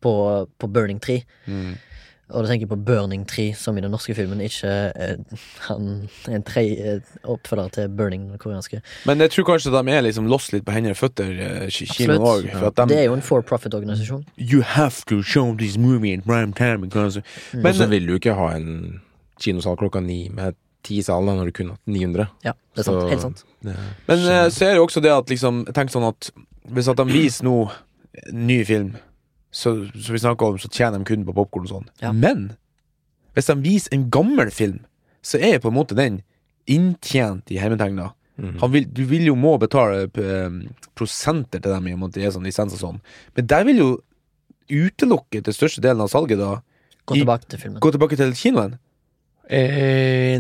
på, på Burning Tree. Mm. Og da tenker jeg på Burning Tree, som i den norske filmen, ikke eh, han, en tre eh, oppfølger til Burning, den koreanske. Men jeg tror kanskje de er liksom lost litt på hender og føtter, eh, kinoen Absolutt. òg. For at de Det er jo en for profit-organisasjon. You have to show this movie in prime time because Mm. Men så vil du ikke ha en kinosal klokka ni med ti i salen da, når du kunne hatt 900. Ja, det er sant. Så- Helt sant. Ja. Men eh, så er det jo også det at liksom Tenk sånn at hvis at de viser nå ny film, så, så vi snakker om, så tjener de kun på popkorn og sånn. Ja. Men hvis de viser en gammel film, så er på en måte den inntjent i hermetegna. Mm. Vil, du vil jo må betale eh, prosenter til dem i og med at det er sånn lisens og sånn. Men der vil jo utelukke til største delen av salget da Gå tilbake til filmen. gå tilbake til kinoen. Eh,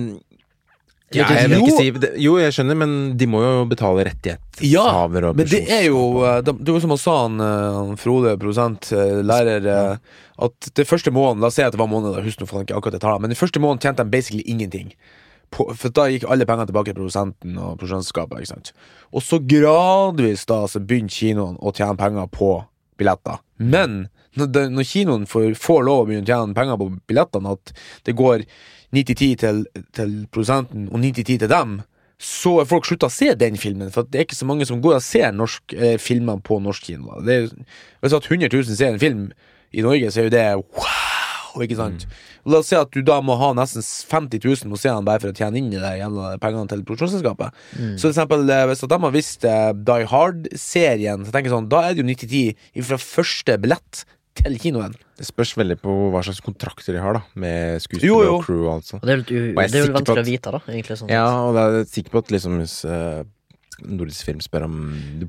ja, jeg vil ikke si. Jo, jeg skjønner, men de må jo betale rettighetshaver og Men det er jo eh, Det var som han sa, han, eh, Frode, produsent, eh, lærer, at det første måneden La oss si at det var måned, da, husk nå faen ikke akkurat det tallet, men den første måneden tjente de basically ingenting. På, for da gikk alle pengene tilbake til produsenten og produsentskapet. Og så gradvis da så begynte kinoen å tjene penger på billetter. Men når, når kinoen får, får lov å begynne å tjene penger på billettene, at det går 90-10 til, til produsenten og 90-10 til dem, så er folk slutta å se den filmen. For det er ikke så mange som går og ser norsk, eh, filmer på norsk kino. Det er, hvis at 100 000 ser en film i Norge, så er jo det wow! Ikke sant? La oss si at du da må ha nesten 50 000 må se den bare for å tjene inn i det gjennom pengene til produksjonsselskapet. Så for eksempel, eh, hvis de har visst eh, Die Hard-serien, så tenker jeg sånn, da er det jo 90-10 fra første billett til kinoen. Det spørs veldig på hva slags kontrakter de har, da, med skuespillere og crew og alt sånt. Og det er litt, u Og det er jo vanskelig at- å vite, da. Egentlig sånn. Ja, og jeg er sikker på at liksom hvis uh, Nordisk Film spør om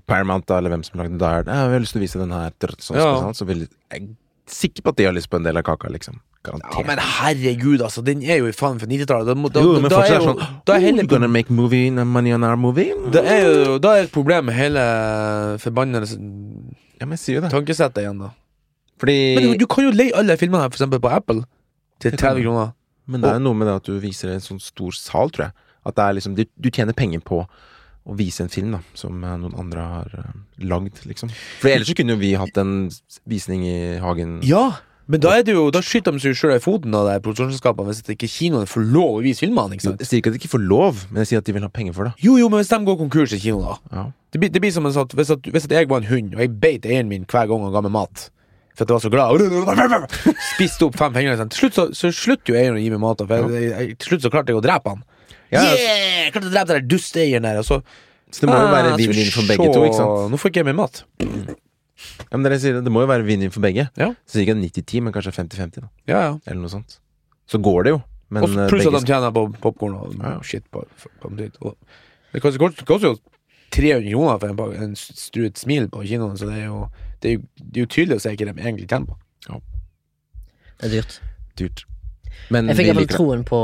Paramount da, eller hvem som lagde Die Hard Ja, vi har lyst til å vise den her sånn, Ja. sånn, så vil jeg er sikker på at de har lyst på en del av kaka, liksom. Garantert. Ja, men herregud, altså, den er jo i faen for 90-tallet. Da, da, jo, men da, er jo, sånn da er hele gonna make movie, money on our movie. Det er jo da er et problem med hele forbannede Ja, men jeg sier jo det. tankesettet igjen, da. Fordi Men du, du kan jo leie alle filmene for eksempel på Apple, til 30 kroner. Men det er noe med det at du viser en sånn stor sal, tror jeg. At det er liksom Du, du tjener penger på å vise en film da som eh, noen andre har uh, lagd, liksom. For ellers så kunne jo vi hatt en visning i hagen. Ja, men da er det jo Da skyter de seg sjøl i foten av det hvis ikke kinoene får lov å vise filmene. ikke sant? Jeg sier ikke at de ikke får lov, men jeg sier at de vil ha penger for det. Jo, jo, men hvis de går konkurs i kino, da Ja. Det blir, det blir som en sånn at hvis, at hvis at jeg var en hund, og jeg beit eieren min hver gang han ga meg mat For at jeg var så glad Spiste opp fem fingre. Til slutt så, så slutter jo eieren å gi meg mat. For jeg, jeg, til slutt så klarte jeg å drepe han. Ja, yeah! Klarte å drepe den dusteieren der. Og så Så det må jo Ah, være skal vinn-vinn for begge to, ikke sant? Nå får ikke jeg mer mat. Ja, men dere sier det, det må jo være vinn-vinn for begge. Ja. Så ikke 90-10, men kanskje 50-50. Ja, ja. Eller noe sånt. Så går det jo. Men Og eh, pluss at de tjener på popkorn og Ja. shit på, på, på Det koster, jo 300 kroner for en, en struet smil på kinoen, så det er jo det er jo, det er jo tydelig å se hva de egentlig tjener på. Det er dyrt. dyrt. Men Jeg fikk iallfall troen på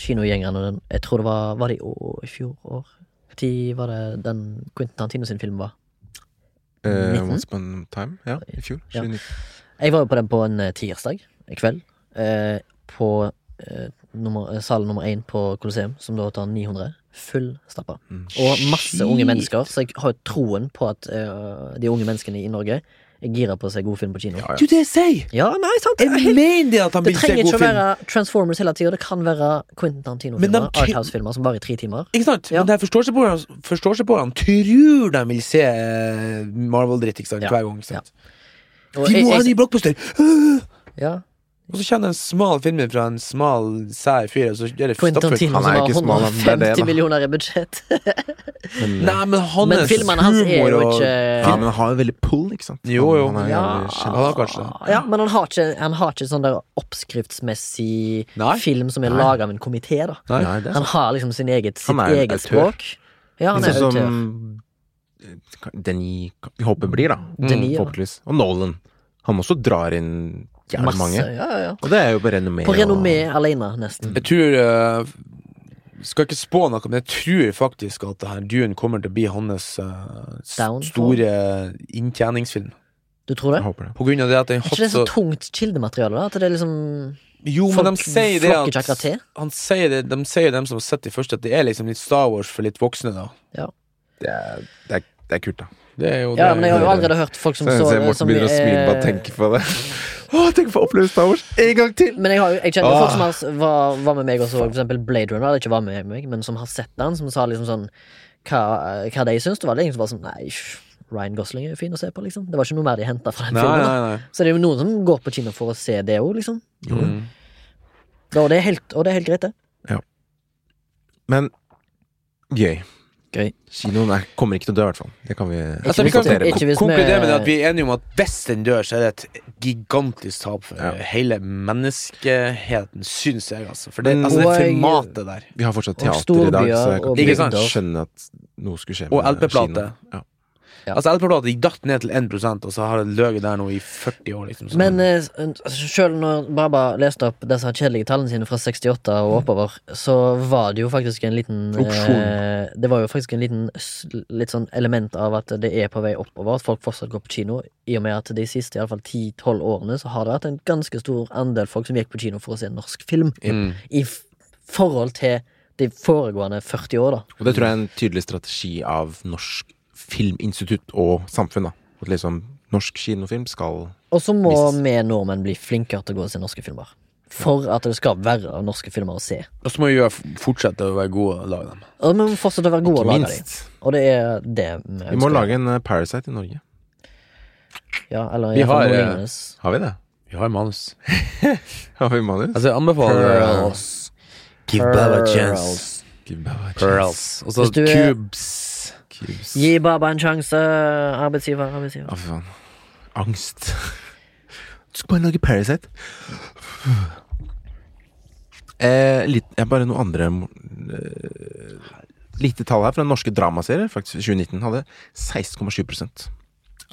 kinogjengerne. den- Jeg tror det var Var det i, år, i fjor år? Når var det den Quentin Tarantino sin film var? Uh, Once upon time? Ja, i fjor. Ja. Jeg var jo på den på en eh, tirsdag i kveld. Eh, på eh, nummer, eh, sal nummer én på Colosseum, som da tar 900. Fullstappa. Mm. Og masse unge mennesker, så jeg har jo troen på at uh, de unge menneskene i Norge er gira på å se god film på kino. Ja, ja. Jo, det jeg sier! Ja, nei, sant Jeg det, er mener det at han vil se trenger ikke å være Transformers hele tida. Det kan være Quentin Tarantino-filmer. Arthouse-filmer som varer i tre timer. Ikke sant? Ja. Men det seg på han tror de vil se eh, Marvel-dritt ikke sant? Ja. hver gang. Ikke sant? Og de må ha jeg- ha ny blockbuster! Ja, Og så kjenner jeg en smal film fra en smal, sær fyr, og så er det Quentin Han som er har ikke smal, han. Er det, 150 millioner i budsjett. Men, eh, Nei, men hans Men filmene hans er jo ikke ja, men han har jo veldig pull, ikke sant? Jo, jo. Han, han er Ja. kjent. Han har kanskje det. Ja, men han har ikke, han har ikke sånn der oppskriftsmessig Nei. film som er laga av en komité, da. Nei. Nei, er Han har liksom sin eget, sitt Han er eget språk. Ja, han er Sånn autør. som eh, Denis håper blir, da. Denis, ja. Forhåpentligvis. Og Nolan. Han også drar inn jævlig Masse. mange. Ja, ja, ja. Og det er jo på renommé. På og- alene, nesten. Jeg tror uh, skal ikke spå noe, men jeg tror faktisk at det her Dune kommer til å bli hans uh, store inntjeningsfilm. Du tror det? Jeg håper det. På grunn av det at den Er ikke det så så tungt kildemateriale? da? At det er liksom Jo, men Folk de sier det at. Han sier det, De sier dem som har sett de første, at det er liksom litt Star Wars for litt voksne, da. Det er, det, er, det er kult, da. Det er jo Ja, det men jeg har jo allerede hørt folk som Så så, så ser Morten begynner å smile bare tenke på det. Å, tenk å få oppleve Star Wars en gang til! Men jeg, har, jeg kjenner folk som har, var, var med meg også, for eksempel Blade Runner, eller ikke var med meg, men som har sett den, som sa liksom sånn hva, hva de syns. Det var det ingen var sånn Nei, Ryan Gosling er jo fin å se på, liksom. Det var ikke noe mer de henta fra den Nei, filmen. nei, nei. Så det er jo noen som går på kino for å se det òg, liksom. Mm. Da, Og det helt, og det er helt greit, det. Men gøy. Gøy. Kinoen er, kommer ikke til å dø, i hvert fall. Det kan vi Altså, vi kan konkludere med at vi er enige om at hvis den dør, så er det et gigantisk tap for Ja. hele menneskeheten, syns jeg, altså. For det, Men- altså, det formatet der. Vi har fortsatt teater i dag, så jeg kan Ikke skjønne at noe skulle skje Og LP-plate. kinoen. Ja. Ja. Altså LP-plata gikk datt ned til 1% og så har det løget der nå i 40 år. Liksom. Så- Men eh, sjøl når Baba leste opp disse kjedelige tallene sine fra 68 og oppover, så var det jo faktisk en liten eh, Det var jo faktisk en liten litt sånn element av at det er på vei oppover, at folk fortsatt går på kino. I og med at de siste i alle fall 10-12 årene så har det vært en ganske stor andel folk som gikk på kino for å se en norsk film. mm. I f forhold til de foregående 40 år, da. Og det tror jeg er en tydelig strategi av Norsk Filminstitutt og samfunn. da At liksom norsk kinofilm skal Og så må vi nordmenn bli flinkere til å gå og se norske filmer. For at det skal være norske filmer å se. Og så må vi fortsette å være gode og lage dem. Og vi må fortsette å være gode Ikke lage dem. minst. Og det er det vi Vi må lage en eh, Parasite i Norge. Ja, eller Vi har, eh. Har vi det? Vi har manus. Har vi manus? Altså, jeg anbefaler uh, Pearls. Give Baba a chance. Pearls. Give Baba a chance. Pearls. Og så er- Cubes. Cubes. Gi Baba en sjanse, arbeidsgiver. arbeidsgiver. Å, fy faen. Angst. Du skal bare lage Parasite. Eh, litt, jeg bare noen andre eh, Lite tall her fra den norske dramaserier. Faktisk 2019 hadde 16,7%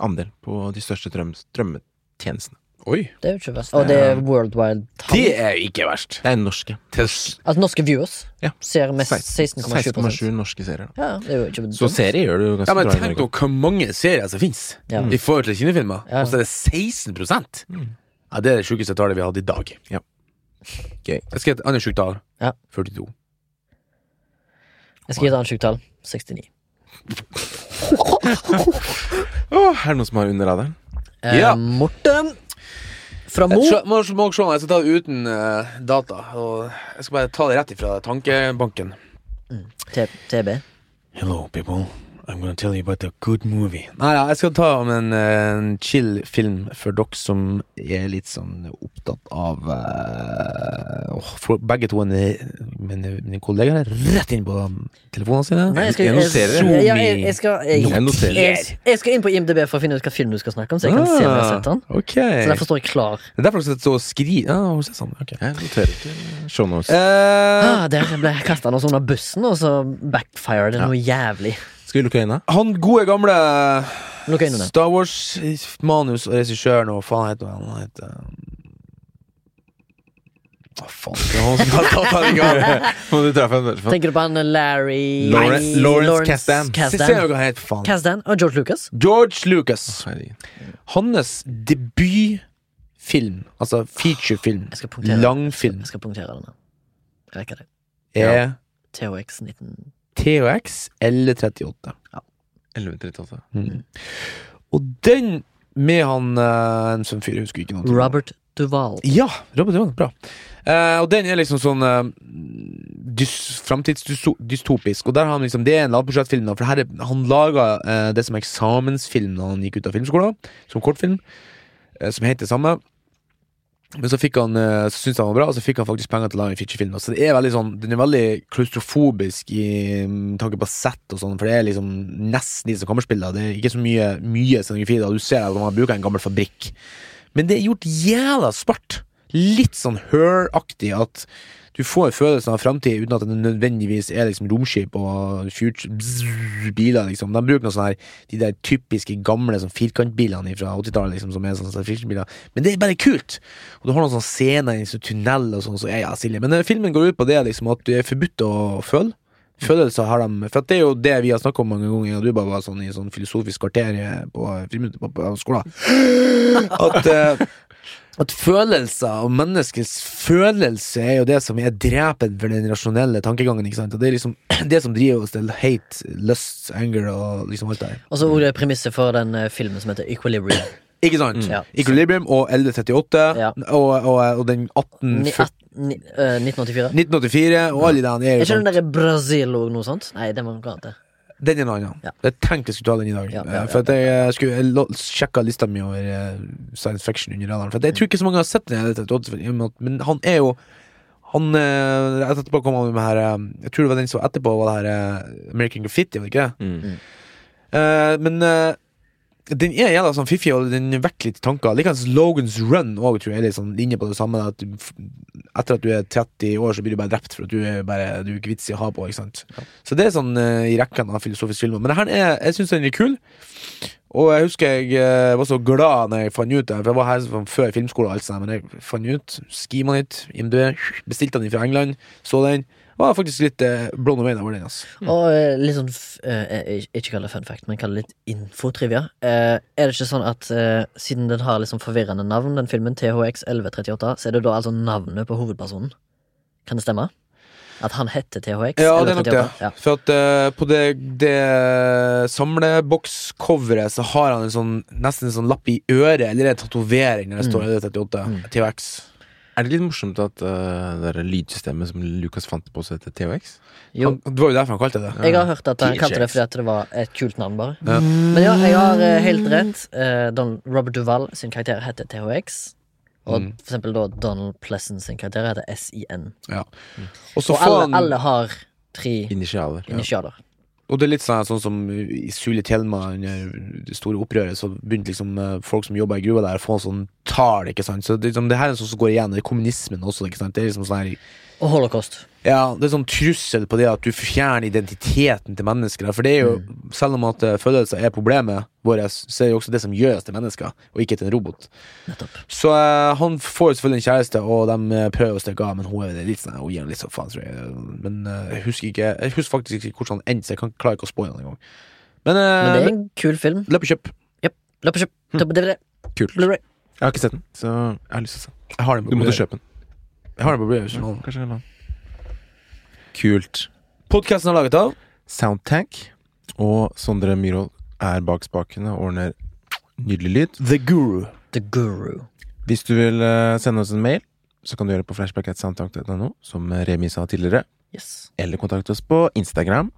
andel på de største drøm, drømmetjenestene. Oi. Det er jo ikke verst. Og det er worldwide tall. Det er ikke verst. Det er norske. Til Altså norske viewers Ja. ser mest 16,7 16,7 norske serier. Ja, det er jo ikke Så serier gjør du ganske Ja, men bra tenk nå hvor mange serier som fins Ja. i forhold til kinefilmer, Ja. Og så er det 16 Mm. Ja, Det er det sjukeste tallet vi har hatt i dag. Ja. Okay. Jeg skal gi et annet sjukt tall. Ja. 42. Jeg skal gi et annet sjukt tall. 69. oh, er det noen som har under radaren? Eh, Ja. Morten fra Mo. Jeg, må, må se, jeg skal ta det uten uh, data. Og jeg skal bare ta det rett ifra tankebanken. T- TB. Hello, people. I'm gonna tell you about a good movie. Nei, ja, jeg skal ta om en, en chill film for dere som er litt sånn opptatt av uh, for Begge to mine, mine, mine kollegaer er rett inn på telefonene sine. Nei, jeg skal, Jeg noterer. Jeg, jeg, jeg, skal, jeg, Jeg noterer. jeg, jeg skal inn på IMDb for å finne ut hva film du skal snakke om, så jeg kan se om jeg har sett den. Okay. Så derfor står jeg klar. Det er derfor jeg står og skriver ah, hun sånn. okay. Jeg noterer ikke show notes. Uh, Ah, der ble jeg kasta noe sånn under bussen, og så backfired det noe jævlig. Skal vi lukke øynene? han gode gamle. Star Wars-manus og regissøren og faen heter han? Han heter Hva faen det er han som har tatt den i gang? Må du treffe en Tenker du på han Larry Lawrence- Nei, Lawrence Kasdan. Se Kasdan. hva han heter, faen. Kasdan og George Lucas. George Lucas. Hans debutfilm, altså featurefilm, langfilm, Jeg skal punktere den. Jeg rekker det. er THX 19 THX eller 38. 11.38. Mm. Og den med han eh, en sånn fyr, jeg husker ikke noe. Robert Duval. Ja, Robert Duval, bra. Uh, og den er liksom sånn uh, dys, framtidsdystopisk. Og der har han liksom Det er en lavbudsjettfilm, for her er, han laga uh, det som er eksamensfilm da han gikk ut av filmskolen, som kortfilm, uh, som heter det samme. Men så fikk han eh, Så syntes han var bra, og så fikk han faktisk penger til å lage en featurefilm. Så det er veldig sånn Den er veldig klaustrofobisk i tanke på sett og sånn, for det er liksom nesten de som kammerspill. da. Det er ikke så mye, mye scenografi. da. Du ser at man bruker en gammel fabrikk. Men det er gjort jævla smart. Litt sånn Her-aktig at Du får følelsen av framtid uten at det nødvendigvis er liksom romskip og future, bzz, biler, liksom. De bruker noe sånn her De der typiske gamle sånn firkantbilene fra 80-tallet, liksom, som er sånne science fiction-biler. Men det er bare kult! Og du har noen sånne scener i sånn tunnel og sånn, så er ja, silje. Men eh, filmen går ut på det liksom at du er forbudt å føle. Følelser har de For det er jo det vi har snakka om mange ganger, og du bare var sånn i sånn filosofisk kvarter eh, på, friminuttet på, på skolen. At eh, at følelser og menneskets følelse er jo det som er drepen for den rasjonelle tankegangen. ikke sant? Og Det er liksom det som driver oss til hate, lust, anger og liksom alt det der. Og så ordet premisset for den eh, filmen som heter Equilibrium. Ikke sant? Ja. Equilibrium og LD38 Ja. og, og, og den 18... Ni, at, ni, eh, 1984. 1984 og alle de der er Er ikke sånn den derre Brasil og noe sånt? Nei, det var noe annet. Den er en annen. Ja. Jeg tenkte jeg skulle ta den i dag. Ja, ja, eh, ja, For at jeg, jeg skulle jeg sjekka lista mi over eh, science fiction under radaren. For at jeg tror ikke så mange har sett den, LD38, i og med at- men han er jo han eh, Etterpå kom han med her eh, Jeg tror det var den som etterpå var det her eh, American Graffiti, var det ikke det? Mm. Uh, men eh, den er jævla sånn fiffig, og den vekker litt tanker. Likeens Logans Run òg, tror jeg er litt sånn inne på det samme. At du, etter at du er 30 år, så blir du bare drept for at du er, bare, du er ikke vits i å ha på. Ikke sant? Så det er sånn uh, i rekken av filosofiske filmer. Men det her er, jeg syns den er kul. Og jeg husker jeg uh, var så glad når jeg fant ut det, for jeg var her før filmskole, og alt sånt, men jeg fant ut Skima litt, IMDb, bestilte den fra England, så den. Var faktisk litt eh, blown away over den. Altså. Og eh, litt sånn eh, eh, Ikke kall det fun fact, men kall det litt infotrivia. Eh, er det ikke sånn at eh, siden den har sånn forvirrende navn, den filmen, THX 1138, så er det da altså navnet på hovedpersonen? Kan det stemme? At han heter THX Ja, det er nok det. 1138? Ja. For at uh, på det, det samlebokscoveret så har han en sånn nesten en sånn lapp i øret, eller en tatovering når det står mm. 38, Mm. THX. Er det litt morsomt at uh, det lydsystemet som Lucas fant på, seg, heter THX? Jo, Han, det var jo derfor han kalte det. jeg har hørt at han kalte det fordi at det var et kult navn, bare. Ja. Men ja, jeg har uh, helt rett. Uh, Don, Robert Duval sin karakter heter THX. Og Mm. for eksempel da Donald Pleasant sin karakter heter SIN. Ja. Og Og alle, alle har tre Initialer. Ja. Og det er litt sånn, sånn som i Sule Tjelma under det store opprøret, så begynte liksom eh, folk som jobba i gruva der, å få sånn tall, ikke sant. Så det, liksom, det her er sånn som går igjen, er kommunismen også, ikke sant. Det er liksom sånn her Og holocaust. Ja, det er sånn trussel på det at du fjerner identiteten til mennesker. For det er jo, selv om at eh, følelser er problemet vårt, så er det jo også det som gjør oss til mennesker, og ikke til en robot. Nettopp. Så uh, han får jo selvfølgelig en kjæreste, og de eh, prøver å stikke av, men hun er litt sånn Hun gir litt sånn faen, tror jeg. Men uh, jeg husker ikke Jeg husker faktisk ikke hvordan han endte, så jeg kan klarer ikke å spå den engang. Men, Men det uh, er en kul film. løp og kjøp. Løp og kjøp. Ta på DVD. Kult. Blu-ray. Jeg har ikke sett den, så jeg har lyst til å se den. Du måtte kjøpe den. Jeg har den på Blu-ray, hvis Kanskje jeg. Kult. Podcasten er laget av Soundtank og Sondre Myhrvold er bak spakene og ordner nydelig lyd. The Guru. The Guru. Hvis du vil eh, sende oss en mail, så kan du gjøre det på flashback.soundtank.no, som Remi sa tidligere. Yes. Eller kontakt oss på Instagram.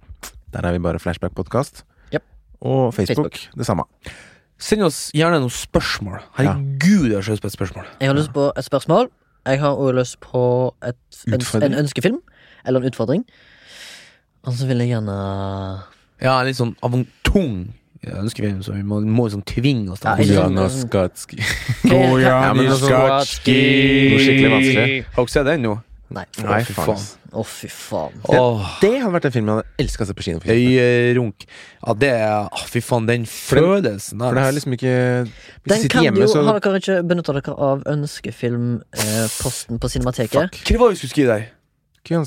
Der er vi bare Flashback Podcast. Yep. Og Facebook, det samme. Send oss gjerne noen spørsmål. Herregud, jeg har så lyst på et spørsmål. Jeg har lyst på et spørsmål. Jeg har også lyst på et, en, en ønskefilm. Eller en utfordring. Og så vil jeg gjerne Ja, litt sånn avant tung vi, så vi må, må liksom tvinge oss til Ja, det. ikke sånn- altså- skikkelig vanskelig. Har dere sett den nå? Nei. Å, fy faen. Å, fy faen. Åh, Det har vært en film jeg hadde elska å se på kino. Øy, runk Øyerunk. Ja, det er Åh, Fy faen, den følelsen der. For det har liksom ikke Den kan hjemme, jo, så Har dere ikke benytta dere av ønskefilmposten på Cinemateket? Fuck. Hva var det vi skulle skrive der? Gojana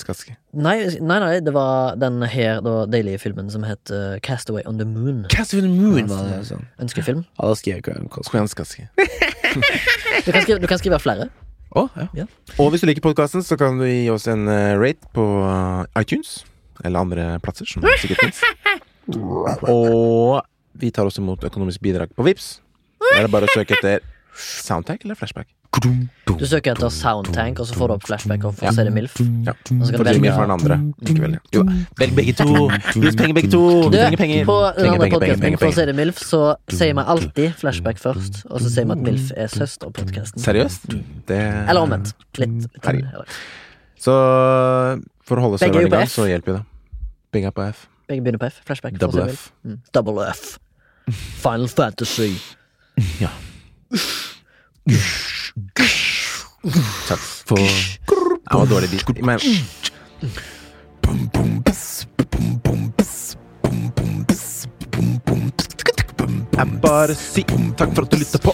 Nei, nei, nei, det var den her da, deilige filmen som het uh, Castaway on the Moon. Castaway on the Moon var det. sånn. Ønskefilm. Ja, da skriver jeg Skatski. Du kan skrive, du kan skrive flere. Å, ja. Og hvis du liker podkasten, så kan du gi oss en uh, rate på eh, iTunes. Eller andre plasser, som sikkert fins. Og vi tar også imot økonomisk bidrag på Vips Det er det bare å søke etter Soundtank eller Flashback. Du søker etter Soundtank, og så får du opp flashback og får se det MILF. Ja. Og så kan du velge Jimmy for den andre. Likevel, ja. Jo, velg begge to! Gi penger, begge to! Du, trenger penger. på den andre podkasten For å se det MILF, så sier vi alltid flashback først, og så sier vi at MILF er søsterpodkasten. Seriøst? Det Eller omvendt. Litt. litt eller- Så for å holde er serveren i gang, så hjelper jo det. Begge er på F. Begge begynner på F. Flashback. Double F. Mm. Double F. Final Fantasy. Takk for Det var dårlig beat. Men Jeg bare si takk for at du lytta på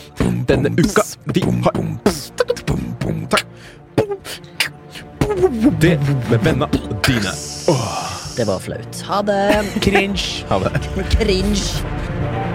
denne uka. Vi har Takk. Det med venna dine. Det var flaut. Ha det. Cringe. Ha det. Cringe.